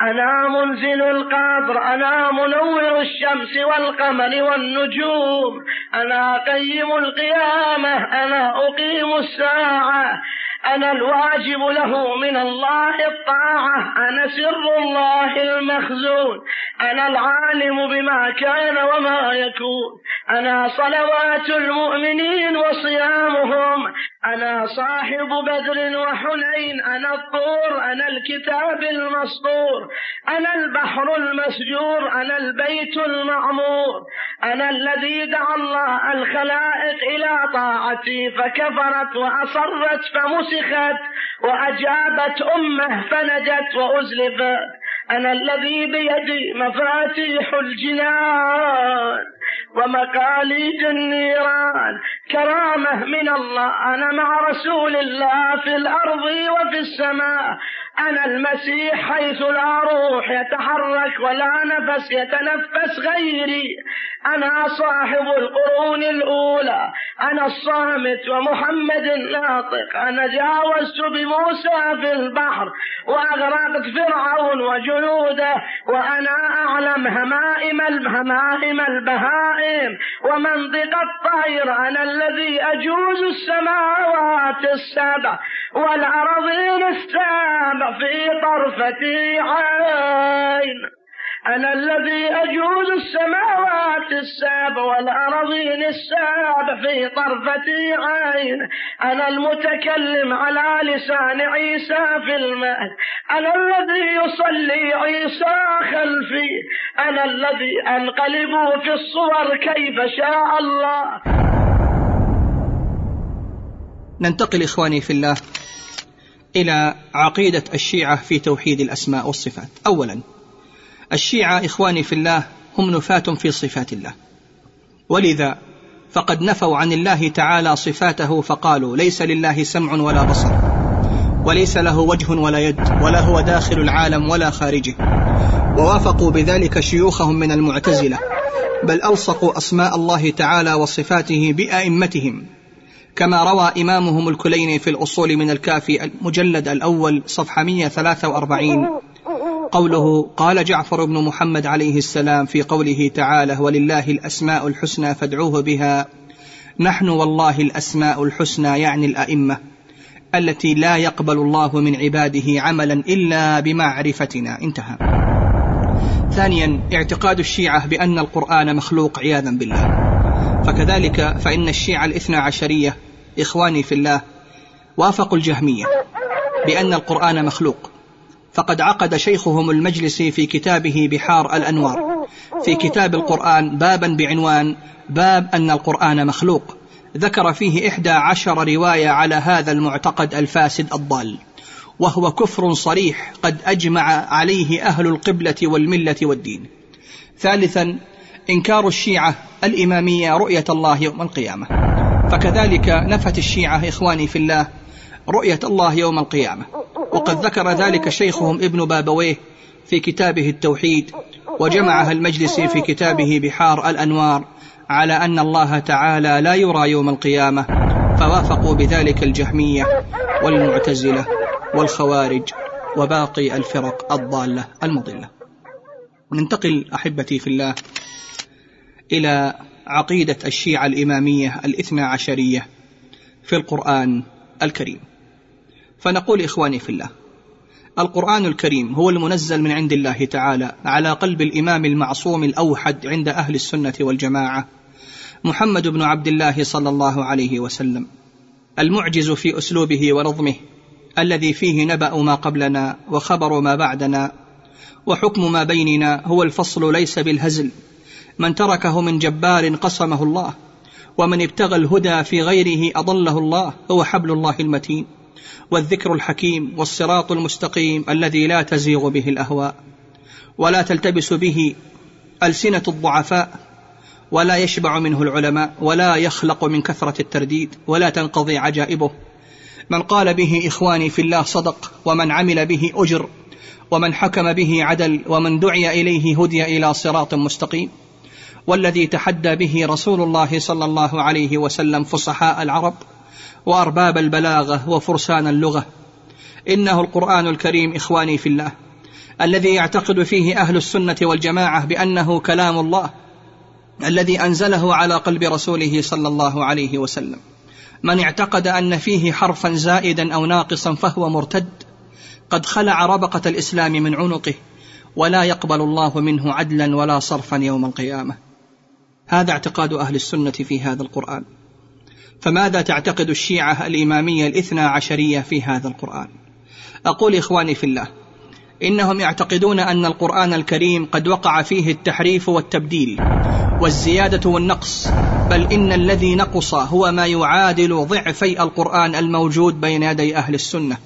أنا منزل القدر أنا منور الشمس والقمر والنجوم. أنا قيم القيامة أنا أقيم الساعة. أنا الواجب له من الله الطاعة. أنا سر الله المخزون. أنا العالم بما كان وما يكون. أنا صلوات المؤمنين وصيامهم. أنا صاحب بدر وحنين أنا الطور أنا الكتاب المسطور أنا البحر المسجور أنا البيت المعمور أنا الذي دعا الله الخلائق إلى طاعتي فكفرت وأصرت فمسخت وأجابت أمه فنجت وأزلفت. أنا الذي بيدي مفاتيح الجنان. ومقاليد النيران كرامة من الله. أنا مع رسول الله في الأرض وفي السماء. أنا المسيح حيث لا روح يتحرك ولا نفس يتنفس غيري. أنا صاحب القرون الأولى. أنا الصامت ومحمد الناطق. أنا جاوزت بموسى في البحر وأغرقت فرعون وجنوده. وأنا أعلم همائم الهمائم البهائم. ومنطق الطير. أنا الذي أجوز السماوات السبع والأرضين السبع. في طرفة عين. أنا الذي أجوز السماوات السبع والأرضين السبع في طرفة عين. أنا المتكلم على لسان عيسى في المهد. أنا الذي يصلي عيسى خلفي. أنا الذي أنقلب في الصور كيف شاء الله. ننتقل إخواني في الله. إلى عقيدة الشيعة في توحيد الأسماء والصفات. أولا الشيعة إخواني في الله هم نفاة في صفات الله. ولذا فقد نفوا عن الله تعالى صفاته فقالوا ليس لله سمع ولا بصر وليس له وجه ولا يد ولا هو داخل العالم ولا خارجه. ووافقوا بذلك شيوخهم من المعتزلة بل ألصقوا أسماء الله تعالى وصفاته بأئمتهم. كما روى إمامهم الكليني في الأصول من الكافي المجلد الأول صفحة 143 قوله قال جعفر بن محمد عليه السلام في قوله تعالى ولله الأسماء الحسنى فادعوه بها نحن والله الأسماء الحسنى يعني الأئمة التي لا يقبل الله من عباده عملا إلا بمعرفتنا. انتهى. ثانيا اعتقاد الشيعة بأن القرآن مخلوق عياذا بالله. فكذلك فإن الشيعة الاثنى عشرية إخواني في الله وافقوا الجهمية بأن القرآن مخلوق فقد عقد شيخهم المجلسي في كتابه بحار الأنوار. في كتاب القرآن بابا بعنوان باب أن القرآن مخلوق. ذكر فيه إحدى عشر رواية على هذا المعتقد الفاسد الضال. وهو كفر صريح قد أجمع عليه أهل القبلة والملة والدين. ثالثا إنكار الشيعة الإمامية رؤية الله يوم القيامة. فكذلك نفت الشيعة إخواني في الله رؤية الله يوم القيامة. وقد ذكر ذلك شيخهم ابن بابويه في كتابه التوحيد وجمعها المجلسي في كتابه بحار الأنوار على أن الله تعالى لا يرى يوم القيامة فوافقوا بذلك الجهمية والمعتزلة والخوارج وباقي الفرق الضالة المضلة. ننتقل أحبتي في الله إلى عقيدة الشيعة الإمامية الاثنى عشرية في القرآن الكريم. فنقول إخواني في الله القرآن الكريم هو المنزل من عند الله تعالى على قلب الإمام المعصوم الأوحد عند أهل السنة والجماعة محمد بن عبد الله صلى الله عليه وسلم المعجز في أسلوبه ونظمه الذي فيه نبأ ما قبلنا وخبر ما بعدنا وحكم ما بيننا هو الفصل ليس بالهزل. من تركه من جبار قسمه الله ومن ابتغى الهدى في غيره أضله الله هو حبل الله المتين والذكر الحكيم والصراط المستقيم الذي لا تزيغ به الأهواء ولا تلتبس به ألسنة الضعفاء ولا يشبع منه العلماء ولا يخلق من كثرة الترديد ولا تنقضي عجائبه. من قال به إخواني في الله صدق ومن عمل به أجر ومن حكم به عدل ومن دعي إليه هدي إلى صراط مستقيم. والذي تحدى به رسول الله صلى الله عليه وسلم فصحاء العرب وأرباب البلاغة وفرسان اللغة. إنه القرآن الكريم إخواني في الله الذي يعتقد فيه أهل السنة والجماعة بأنه كلام الله الذي أنزله على قلب رسوله صلى الله عليه وسلم. من اعتقد أن فيه حرفا زائدا أو ناقصا فهو مرتد قد خلع ربقة الإسلام من عنقه ولا يقبل الله منه عدلا ولا صرفا يوم القيامة. هذا اعتقاد أهل السنة في هذا القرآن. فماذا تعتقد الشيعة الإمامية الإثنى عشرية في هذا القرآن؟ أقول إخواني في الله إنهم يعتقدون أن القرآن الكريم قد وقع فيه التحريف والتبديل والزيادة والنقص بل إن الذي نقص هو ما يعادل ضعفي القرآن الموجود بين يدي أهل السنة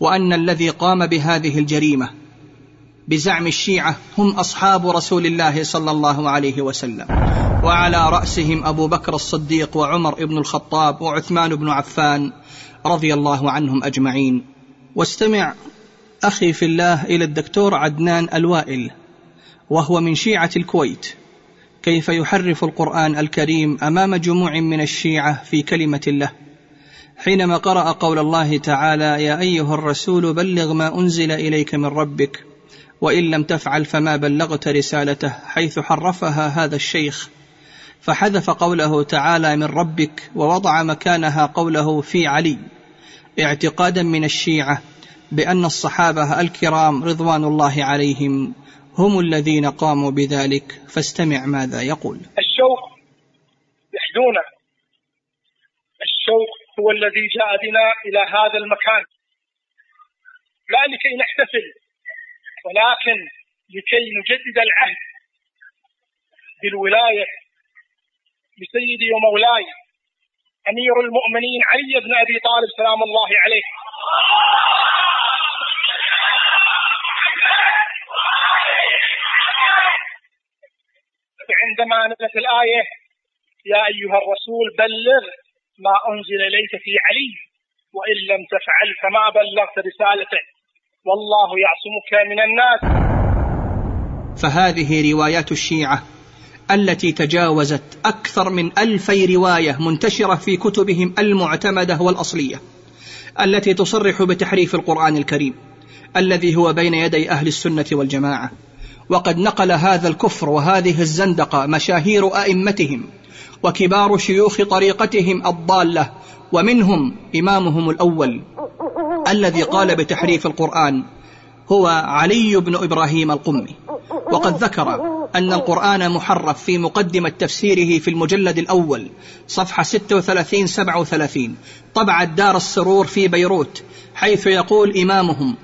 وأن الذي قام بهذه الجريمة بزعم الشيعة هم أصحاب رسول الله صلى الله عليه وسلم. وعلى رأسهم أبو بكر الصديق وعمر بن الخطاب وعثمان بن عفان رضي الله عنهم أجمعين. واستمع أخي في الله إلى الدكتور عدنان الوائل وهو من شيعة الكويت. كيف يحرف القرآن الكريم أمام جموع من الشيعة في كلمة الله؟ حينما قرأ قول الله تعالى يا أيها الرسول بلغ ما أنزل إليك من ربك وإن لم تفعل فما بلغت رسالته حيث حرفها هذا الشيخ. فحذف قوله تعالى من ربك ووضع مكانها قوله في علي. اعتقادا من الشيعة بأن الصحابة الكرام رضوان الله عليهم هم الذين قاموا بذلك. فاستمع ماذا يقول. الشوق يحدونا الشوق هو الذي جاء بنا إلى هذا المكان. لا لكي نحتفل ولكن لكي نجدد العهد بالولاية لسيدي ومولاي أمير المؤمنين علي بن أبي طالب سلام الله عليه. عندما نزلت الآية يا أيها الرسول بلغ ما أنزل إليك في علي وإن لم تفعل فما بلغت رسالته. والله يعصمك من الناس. فهذه روايات الشيعة التي تجاوزت أكثر من ألفي رواية منتشرة في كتبهم المعتمدة والأصلية التي تصرح بتحريف القرآن الكريم الذي هو بين يدي أهل السنة والجماعة. وقد نقل هذا الكفر وهذه الزندقة مشاهير أئمتهم وكبار شيوخ طريقتهم الضالة ومنهم إمامهم الأول الذي قال بتحريف القرآن هو علي بن إبراهيم القمي. وقد ذكر أن القرآن محرف في مقدمة تفسيره في المجلد الأول صفحة 36 37 طبع دار السرور في بيروت حيث يقول إمامهم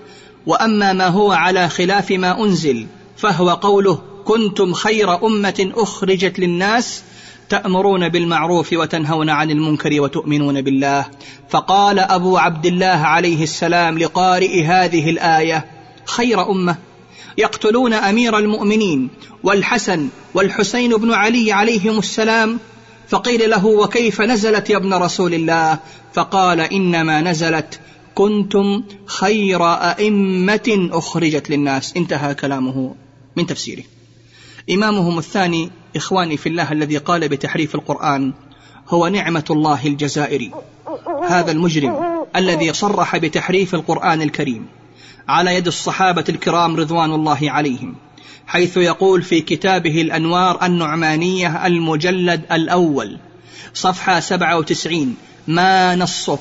وأما ما هو على خلاف ما أنزل فهو قوله كنتم خير أمة أخرجت للناس تأمرون بالمعروف وتنهون عن المنكر وتؤمنون بالله. فقال أبو عبد الله عليه السلام لقارئ هذه الآية خير أمة يقتلون أمير المؤمنين والحسن والحسين بن علي عليهم السلام فقيل له وكيف نزلت يا ابن رسول الله؟ فقال إنما نزلت كنتم خير أئمة أخرجت للناس. انتهى كلامه من تفسيره. إمامهم الثاني إخواني في الله الذي قال بتحريف القرآن هو نعمة الله الجزائري هذا المجرم الذي صرح بتحريف القرآن الكريم على يد الصحابة الكرام رضوان الله عليهم حيث يقول في كتابه الأنوار النعمانية المجلد الأول صفحة 97 ما نصه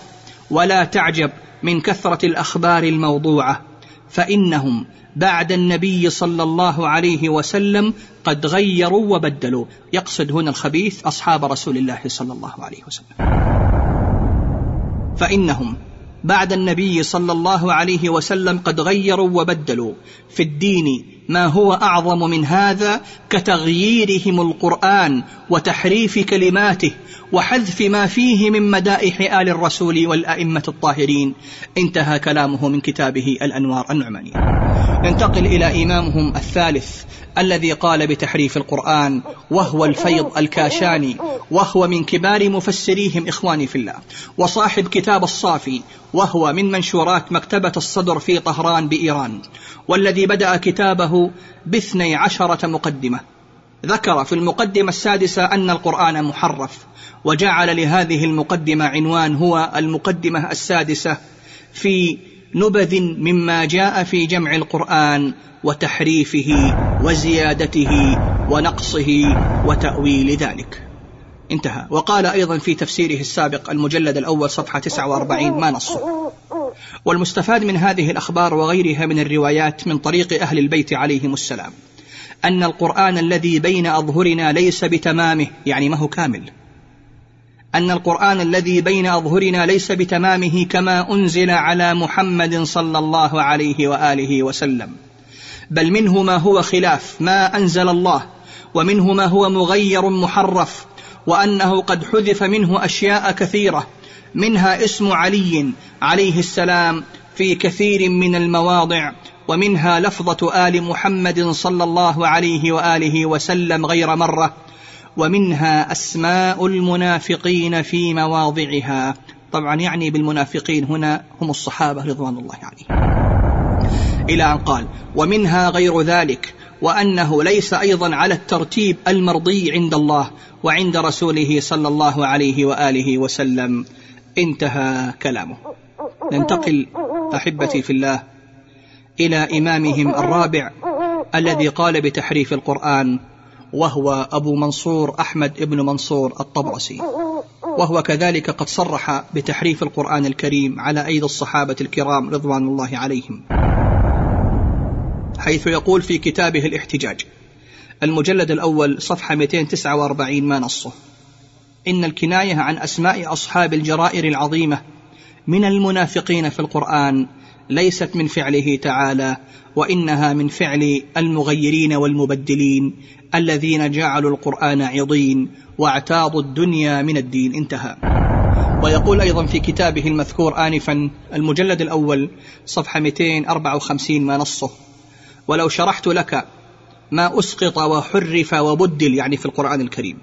ولا تعجب من كثرة الأخبار الموضوعة فإنهم بعد النبي صلى الله عليه وسلم قد غيروا وبدلوا. يقصد هنا الخبيث أصحاب رسول الله صلى الله عليه وسلم. فإنهم بعد النبي صلى الله عليه وسلم قد غيروا وبدلوا. في الدين ما هو أعظم من هذا كتغييرهم القرآن وتحريف كلماته وحذف ما فيه من مدائح آل الرسول والأئمة الطاهرين. انتهى كلامه من كتابه الأنوار النعمانية. ننتقل إلى إمامهم الثالث الذي قال بتحريف القرآن وهو الفيض الكاشاني وهو من كبار مفسريهم إخواني في الله. وصاحب كتاب الصافي وهو من منشورات مكتبة الصدر في طهران بإيران. والذي بدأ كتابه باثني عشرة مقدمة. ذكر في المقدمة السادسة أن القرآن محرف وجعل لهذه المقدمة عنوان هو المقدمة السادسة في نبذ مما جاء في جمع القرآن وتحريفه وزيادته ونقصه وتأويل ذلك. انتهى. وقال أيضا في تفسيره السابق المجلد الأول صفحة 49 ما نصه. والمستفاد من هذه الأخبار وغيرها من الروايات من طريق أهل البيت عليهم السلام أن القرآن الذي بين أظهرنا ليس بتمامه يعني ما هو كامل. أن القرآن الذي بين أظهرنا ليس بتمامه كما أنزل على محمد صلى الله عليه وآله وسلم. بل منه ما هو خلاف ما أنزل الله ومنه ما هو مغير محرف وأنه قد حذف منه أشياء كثيرة منها اسم علي عليه السلام في كثير من المواضع ومنها لفظة آل محمد صلى الله عليه وآله وسلم غير مرة ومنها أسماء المنافقين في مواضعها. طبعا يعني بالمنافقين هنا هم الصحابة رضوان الله عليهم. إلى أن قال ومنها غير ذلك وأنه ليس أيضا على الترتيب المرضي عند الله وعند رسوله صلى الله عليه وآله وسلم. انتهى كلامه. ننتقل أحبتي في الله إلى إمامهم الرابع الذي قال بتحريف القرآن وهو أبو منصور أحمد بن منصور الطبرسي. وهو كذلك قد صرح بتحريف القرآن الكريم على أيدي الصحابة الكرام رضوان الله عليهم. حيث يقول في كتابه الاحتجاج المجلد الأول صفحة 249 ما نصه. إن الكناية عن أسماء أصحاب الجرائر العظيمة من المنافقين في القرآن ليست من فعله تعالى وإنها من فعل المغيرين والمبدلين الذين جعلوا القرآن عضين واعتاضوا الدنيا من الدين. انتهى. ويقول أيضا في كتابه المذكور آنفا المجلد الأول صفحة 254 ما نصه ولو شرحت لك ما أسقط وحرف وبدل يعني في القرآن الكريم.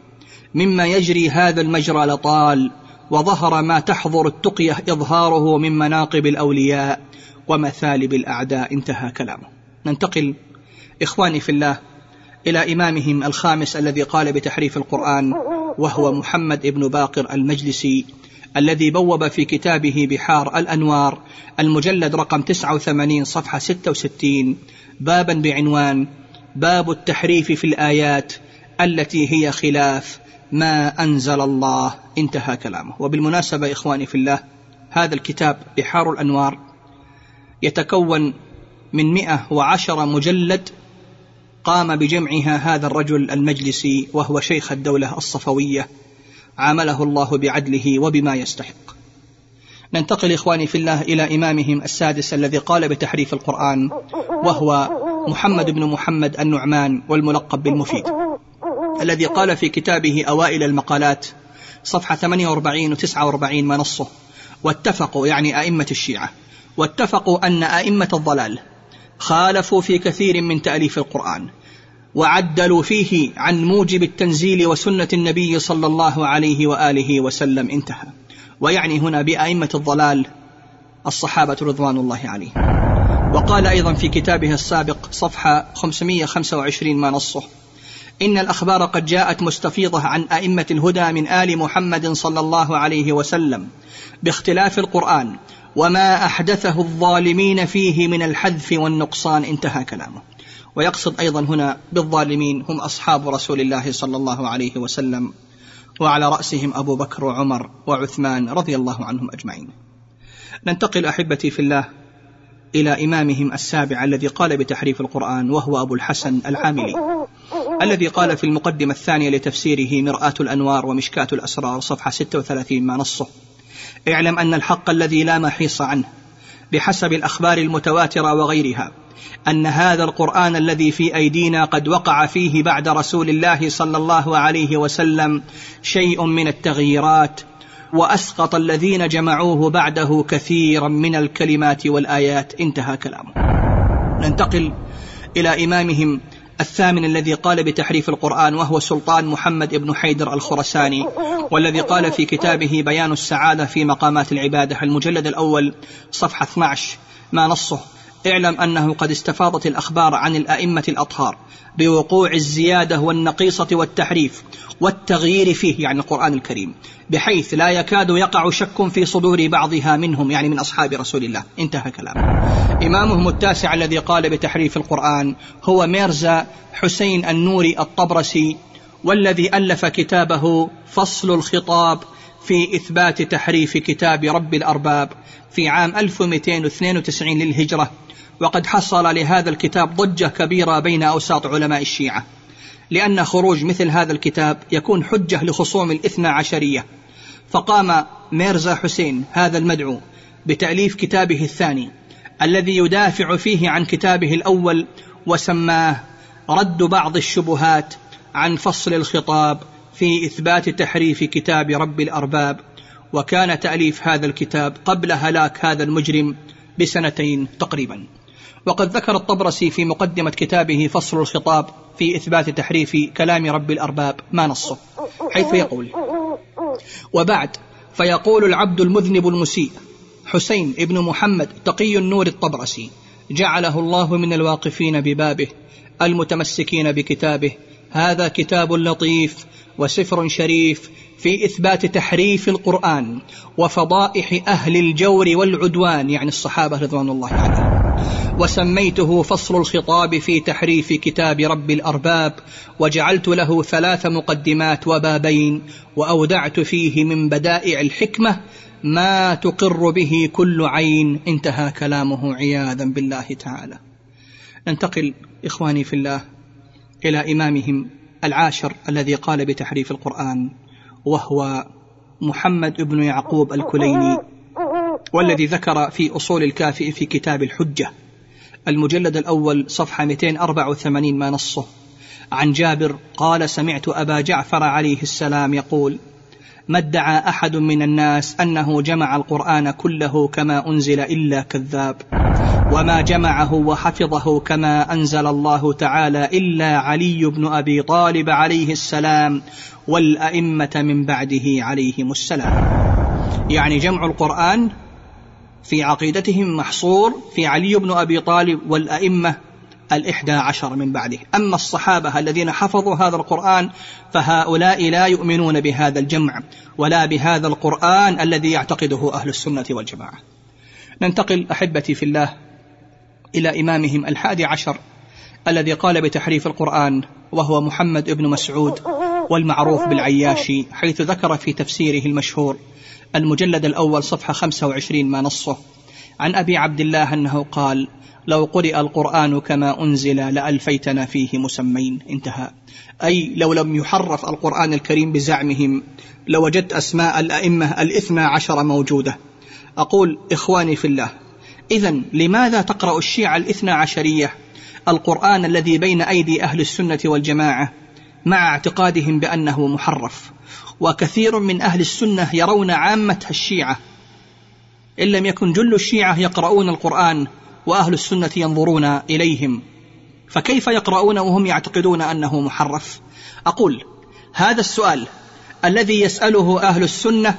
مما يجري هذا المجرى لطال وظهر ما تحضر التقية إظهاره من مناقب الأولياء ومثالب الأعداء. انتهى كلامه. ننتقل إخواني في الله إلى إمامهم الخامس الذي قال بتحريف القرآن وهو محمد ابن باقر المجلسي الذي بوب في كتابه بحار الأنوار المجلد رقم 89 صفحة 66 بابا بعنوان باب التحريف في الآيات التي هي خلاف ما أنزل الله. انتهى كلامه. وبالمناسبة إخواني في الله هذا الكتاب بحار الأنوار يتكون من مئة وعشر مجلد قام بجمعها هذا الرجل المجلسي وهو شيخ الدولة الصفوية عامله الله بعدله وبما يستحق. ننتقل إخواني في الله إلى إمامهم السادس الذي قال بتحريف القرآن وهو محمد بن محمد النعمان والملقب بالمفيد. الذي قال في كتابه أوائل المقالات صفحة 48 و 49 ما نصه واتفقوا يعني أئمة الشيعة واتفقوا أن أئمة الضلال خالفوا في كثير من تأليف القرآن وعدلوا فيه عن موجب التنزيل وسنة النبي صلى الله عليه وآله وسلم انتهى. ويعني هنا بأئمة الضلال الصحابة رضوان الله عليهم. وقال أيضا في كتابه السابق صفحة 525 ما نصه إن الأخبار قد جاءت مستفيضة عن أئمة الهدى من آل محمد صلى الله عليه وسلم باختلاف القرآن وما أحدثه الظالمين فيه من الحذف والنقصان. انتهى كلامه. ويقصد أيضا هنا بالظالمين هم أصحاب رسول الله صلى الله عليه وسلم وعلى رأسهم أبو بكر وعمر وعثمان رضي الله عنهم أجمعين. ننتقل أحبتي في الله إلى إمامهم السابع الذي قال بتحريف القرآن وهو أبو الحسن العاملي. الذي قال في المقدمة الثانية لتفسيره مرآة الأنوار ومشكاة الأسرار صفحة 36 ما نصه. اعلم أن الحق الذي لا محيص عنه بحسب الأخبار المتواترة وغيرها أن هذا القرآن الذي في أيدينا قد وقع فيه بعد رسول الله صلى الله عليه وسلم شيء من التغييرات وأسقط الذين جمعوه بعده كثيرا من الكلمات والآيات. انتهى كلامه. ننتقل إلى إمامهم الثامن الذي قال بتحريف القرآن وهو سلطان محمد بن حيدر الخرساني والذي قال في كتابه بيان السعادة في مقامات العبادة المجلد الأول صفحة 12 ما نصه؟ اعلم أنه قد استفاضت الأخبار عن الأئمة الأطهار بوقوع الزيادة والنقيصة والتحريف والتغيير فيه يعني القرآن الكريم بحيث لا يكاد يقع شك في صدور بعضها منهم يعني من أصحاب رسول الله. انتهى كلامه. إمامهم التاسع الذي قال بتحريف القرآن هو ميرزا حسين النوري الطبرسي والذي ألف كتابه فصل الخطاب في إثبات تحريف كتاب رب الأرباب في عام 1292 للهجرة. وقد حصل لهذا الكتاب ضجة كبيرة بين أوساط علماء الشيعة لأن خروج مثل هذا الكتاب يكون حجة لخصوم الاثنى عشرية. فقام ميرزا حسين هذا المدعو بتأليف كتابه الثاني الذي يدافع فيه عن كتابه الأول وسماه رد بعض الشبهات عن فصل الخطاب في إثبات تحريف كتاب رب الأرباب وكان تأليف هذا الكتاب قبل هلاك هذا المجرم بسنتين تقريبا. وقد ذكر الطبرسي في مقدمة كتابه فصل الخطاب في إثبات تحريف كلام رب الأرباب ما نصه حيث يقول وبعد فيقول العبد المذنب المسيء حسين ابن محمد تقي النور الطبرسي جعله الله من الواقفين ببابه المتمسكين بكتابه هذا كتاب لطيف وسفر شريف في إثبات تحريف القرآن وفضائح أهل الجور والعدوان يعني الصحابة رضوان الله عليهم. وسميته فصل الخطاب في تحريف كتاب رب الأرباب وجعلت له ثلاث مقدمات وبابين وأودعت فيه من بدائع الحكمة ما تقر به كل عين. انتهى كلامه عياذا بالله تعالى. ننتقل إخواني في الله إلى إمامهم العاشر الذي قال بتحريف القرآن. وهو محمد بن يعقوب الكليني والذي ذكر في أصول الكافي في كتاب الحجة. المجلد الأول صفحة 284 ما نصه. عن جابر قال سمعت أبا جعفر عليه السلام يقول ما ادعى أحد من الناس أنه جمع القرآن كله كما أنزل إلا كذاب وما جمعه وحفظه كما أنزل الله تعالى إلا علي بن أبي طالب عليه السلام والأئمة من بعده عليهم السلام. يعني جمع القرآن في عقيدتهم محصور في علي بن أبي طالب والأئمة الإحدى عشر من بعده. أما الصحابة الذين حفظوا هذا القرآن فهؤلاء لا يؤمنون بهذا الجمع ولا بهذا القرآن الذي يعتقده أهل السنة والجماعة. ننتقل أحبتي في الله إلى إمامهم الحادي عشر الذي قال بتحريف القرآن وهو محمد بن مسعود والمعروف بالعياشي حيث ذكر في تفسيره المشهور المجلد الأول صفحة 25 ما نصه. عن أبي عبد الله أنه قال لو قرئ القرآن كما أنزل لألفيتنا فيه مسمين انتهى. أي لو لم يحرف القرآن الكريم بزعمهم لوجدت أسماء الأئمة الاثنى عشر موجودة. أقول إخواني في الله إذا لماذا تقرأ الشيعة الاثنى عشرية؟ القرآن الذي بين أيدي أهل السنة والجماعة مع اعتقادهم بأنه محرف. وكثير من أهل السنة يرون عامة الشيعة. إن لم يكن جل الشيعة يقرؤون القرآن وأهل السنة ينظرون إليهم. فكيف يقرؤون وهم يعتقدون أنه محرف؟ أقول هذا السؤال الذي يسأله أهل السنة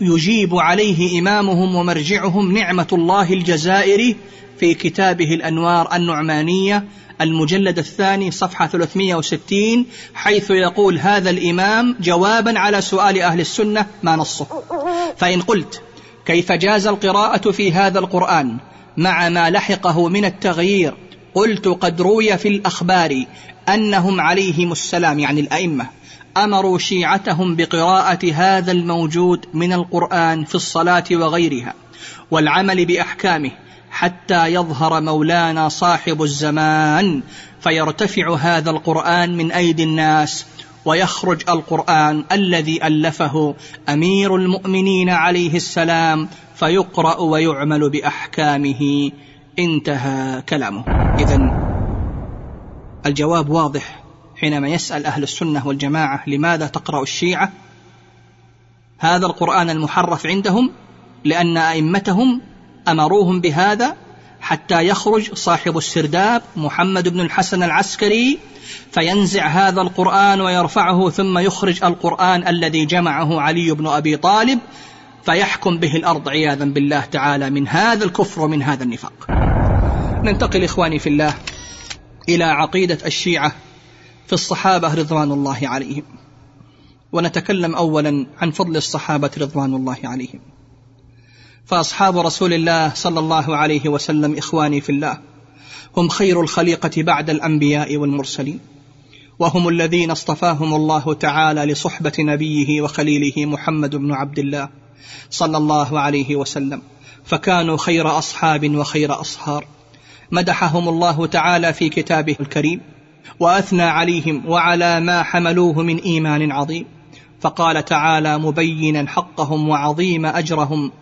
يجيب عليه إمامهم ومرجعهم نعمة الله الجزائري في كتابه الأنوار النعمانية المجلد الثاني صفحة 360 حيث يقول هذا الإمام جوابا على سؤال أهل السنة ما نصه؟ فإن قلت كيف جاز القراءة في هذا القرآن؟ مع ما لحقه من التغيير. قلت قد روي في الأخبار أنهم عليهم السلام يعني الأئمة أمروا شيعتهم بقراءة هذا الموجود من القرآن في الصلاة وغيرها والعمل بأحكامه حتى يظهر مولانا صاحب الزمان فيرتفع هذا القرآن من أيدي الناس ويخرج القرآن الذي ألفه أمير المؤمنين عليه السلام فيقرأ ويعمل بأحكامه. انتهى كلامه. اذا الجواب واضح حينما يسأل أهل السنة والجماعة لماذا تقرأ الشيعة؟ هذا القرآن المحرف عندهم لأن أئمتهم أمروهم بهذا حتى يخرج صاحب السرداب محمد بن الحسن العسكري فينزع هذا القرآن ويرفعه ثم يخرج القرآن الذي جمعه علي بن أبي طالب فيحكم به الأرض عياذا بالله تعالى من هذا الكفر ومن هذا النفاق. ننتقل إخواني في الله إلى عقيدة الشيعة في الصحابة رضوان الله عليهم. ونتكلم أولا عن فضل الصحابة رضوان الله عليهم. فأصحاب رسول الله صلى الله عليه وسلم إخواني في الله هم خير الخليقة بعد الأنبياء والمرسلين وهم الذين اصطفاهم الله تعالى لصحبة نبيه وخليله محمد بن عبد الله. صلى الله عليه وسلم فكانوا خير أصحاب وخير أصهار. مدحهم الله تعالى في كتابه الكريم وأثنى عليهم وعلى ما حملوه من إيمان عظيم. فقال تعالى مبينا حقهم وعظيم أجرهم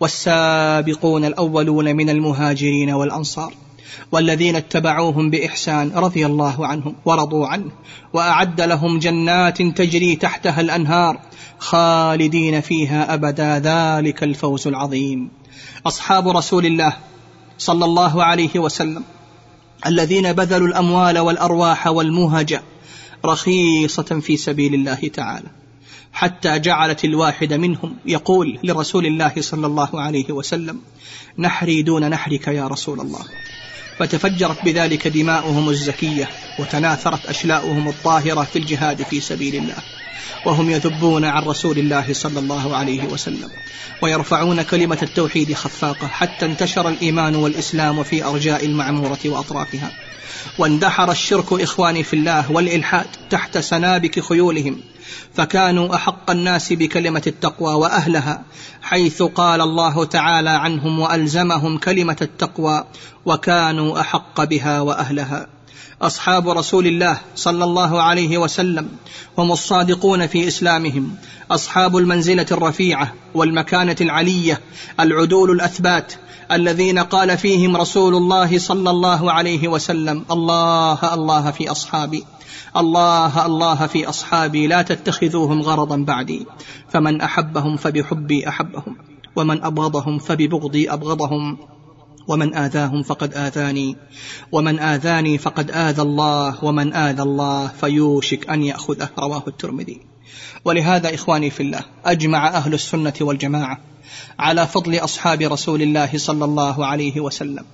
والسابقون الأولون من المهاجرين والأنصار. والذين اتبعوهم بإحسان رضي الله عنهم ورضوا عنه. وأعد لهم جنات تجري تحتها الأنهار خالدين فيها أبدا. ذلك الفوز العظيم. أصحاب رسول الله صلى الله عليه وسلم الذين بذلوا الأموال والأرواح والمهج رخيصة في سبيل الله تعالى. حتى جعلت الواحد منهم. يقول لرسول الله صلى الله عليه وسلم نحري دون نحرك يا رسول الله. فتفجرت بذلك دماؤهم الزكية وتناثرت أشلاؤهم الطاهرة في الجهاد في سبيل الله. وهم يذبون عن رسول الله صلى الله عليه وسلم ويرفعون كلمة التوحيد خفاقة حتى انتشر الإيمان والإسلام في أرجاء المعمورة وأطرافها. واندحر الشرك إخواني في الله والإلحاد تحت سنابك خيولهم فكانوا أحق الناس بكلمة التقوى وأهلها حيث قال الله تعالى عنهم وألزمهم كلمة التقوى وكانوا أحق بها وأهلها. أصحاب رسول الله صلى الله عليه وسلم هم الصادقون في إسلامهم أصحاب المنزلة الرفيعة والمكانة العلية العدول الأثبات الذين قال فيهم رسول الله صلى الله عليه وسلم الله الله في أصحابي الله الله في أصحابي لا تتخذوهم غرضا بعدي فمن أحبهم فبحبي أحبهم ومن أبغضهم فببغضي أبغضهم ومن آذاهم فقد آذاني. ومن آذاني فقد آذى الله. ومن آذى الله فيوشك أن يأخذه. رواه الترمذي. ولهذا إخواني في الله أجمع أهل السنة والجماعة على فضل أصحاب رسول الله صلى الله عليه وسلم.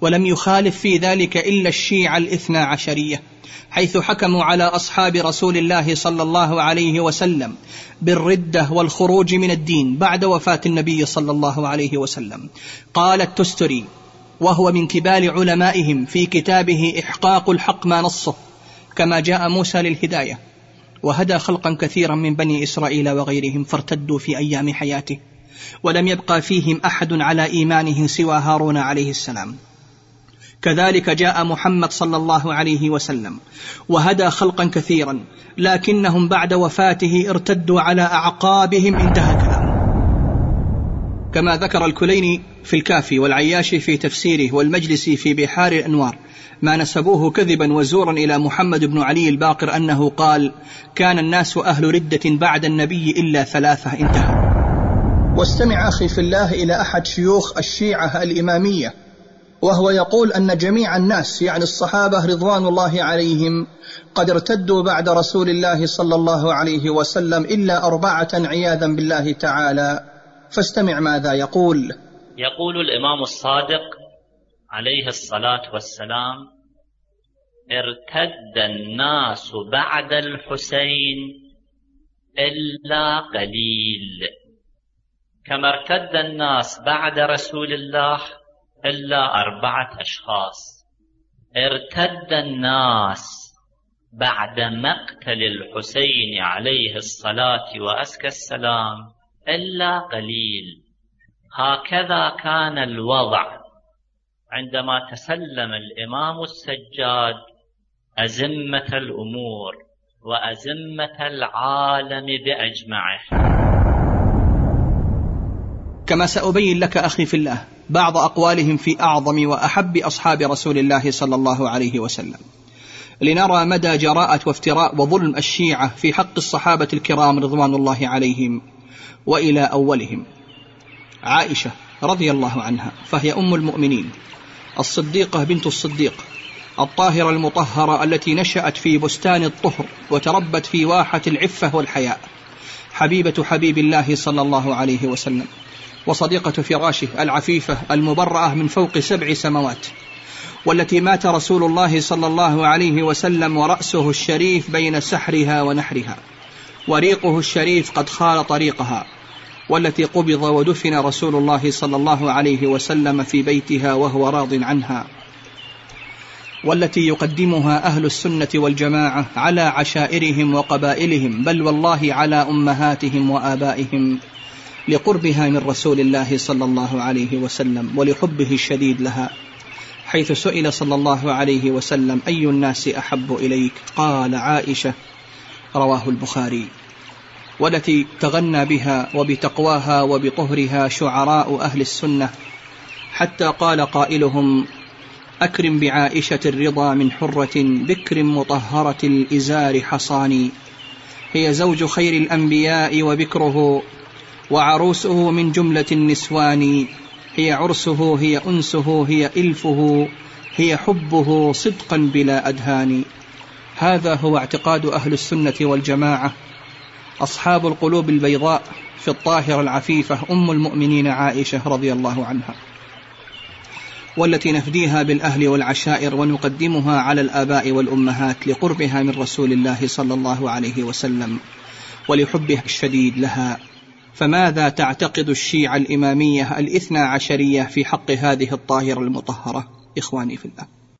ولم يخالف في ذلك إلا الشيعة الاثنا عشرية حيث حكموا على أصحاب رسول الله صلى الله عليه وسلم بالردة والخروج من الدين بعد وفاة النبي صلى الله عليه وسلم. قال التستري وهو من كبار علمائهم في كتابه إحقاق الحق ما نصه كما جاء موسى للهداية وهدى خلقا كثيرا من بني إسرائيل وغيرهم فارتدوا في أيام حياته ولم يبقى فيهم أحد على إيمانه سوى هارون عليه السلام. كذلك جاء محمد صلى الله عليه وسلم وهدى خلقا كثيرا لكنهم بعد وفاته ارتدوا على أعقابهم انتهى كلامه كما ذكر الكليني في الكافي والعياشي في تفسيره والمجلسي في بحار الأنوار ما نسبوه كذبا وزورا إلى محمد بن علي الباقر أنه قال كان الناس أهل ردة بعد النبي إلا ثلاثة انتهى. واستمع أخي في الله إلى أحد شيوخ الشيعة الإمامية وهو يقول أن جميع الناس يعني الصحابة رضوان الله عليهم قد ارتدوا بعد رسول الله صلى الله عليه وسلم إلا أربعة عياذا بالله تعالى. فاستمع ماذا يقول. يقول الإمام الصادق عليه الصلاة والسلام ارتد الناس بعد الحسين إلا قليل. كما ارتد الناس بعد رسول الله إلا أربعة أشخاص. ارتد الناس بعد مقتل الحسين عليه الصلاة وأزكى السلام إلا قليل. هكذا كان الوضع. عندما تسلم الإمام السجاد أزمة الأمور وأزمة العالم بأجمعه. كما سأبين لك أخي في الله بعض أقوالهم في أعظم وأحب أصحاب رسول الله صلى الله عليه وسلم. لنرى مدى جراءة وافتراء وظلم الشيعة في حق الصحابة الكرام رضوان الله عليهم وإلى أولهم. عائشة رضي الله عنها فهي أم المؤمنين الصديقة بنت الصديق الطاهرة المطهرة التي نشأت في بستان الطهر وتربت في واحة العفة والحياء حبيبة حبيب الله صلى الله عليه وسلم. وصديقة فراشه العفيفة المبرأة من فوق سبع سماوات والتي مات رسول الله صلى الله عليه وسلم ورأسه الشريف بين سحرها ونحرها. وريقه الشريف قد خال طريقها والتي قبض ودفن رسول الله صلى الله عليه وسلم في بيتها وهو راض عنها. والتي يقدمها أهل السنة والجماعة على عشائرهم وقبائلهم بل والله على أمهاتهم وآبائهم. لقربها من رسول الله صلى الله عليه وسلم ولحبه الشديد لها حيث سئل صلى الله عليه وسلم أي الناس أحب إليك؟ قال عائشة رواه البخاري. والتي تغنى بها وبتقواها وبطهرها شعراء أهل السنة حتى قال قائلهم أكرم بعائشة الرضا من حرة بكر مطهرة الإزار حصاني هي زوج خير الأنبياء وبكره وعروسه من جملة النسوان هي عرسه هي أنسه هي إلفه هي حبه صدقا بلا أدهان. هذا هو اعتقاد أهل السنة والجماعة. أصحاب القلوب البيضاء في الطاهره العفيفة أم المؤمنين عائشة رضي الله عنها. والتي نفديها بالأهل والعشائر ونقدمها على الآباء والأمهات لقربها من رسول الله صلى الله عليه وسلم ولحبها الشديد لها. فماذا تعتقد الشيعة الإمامية الاثنا عشرية في حق هذه الطاهرة المطهرة؟ إخواني في الله.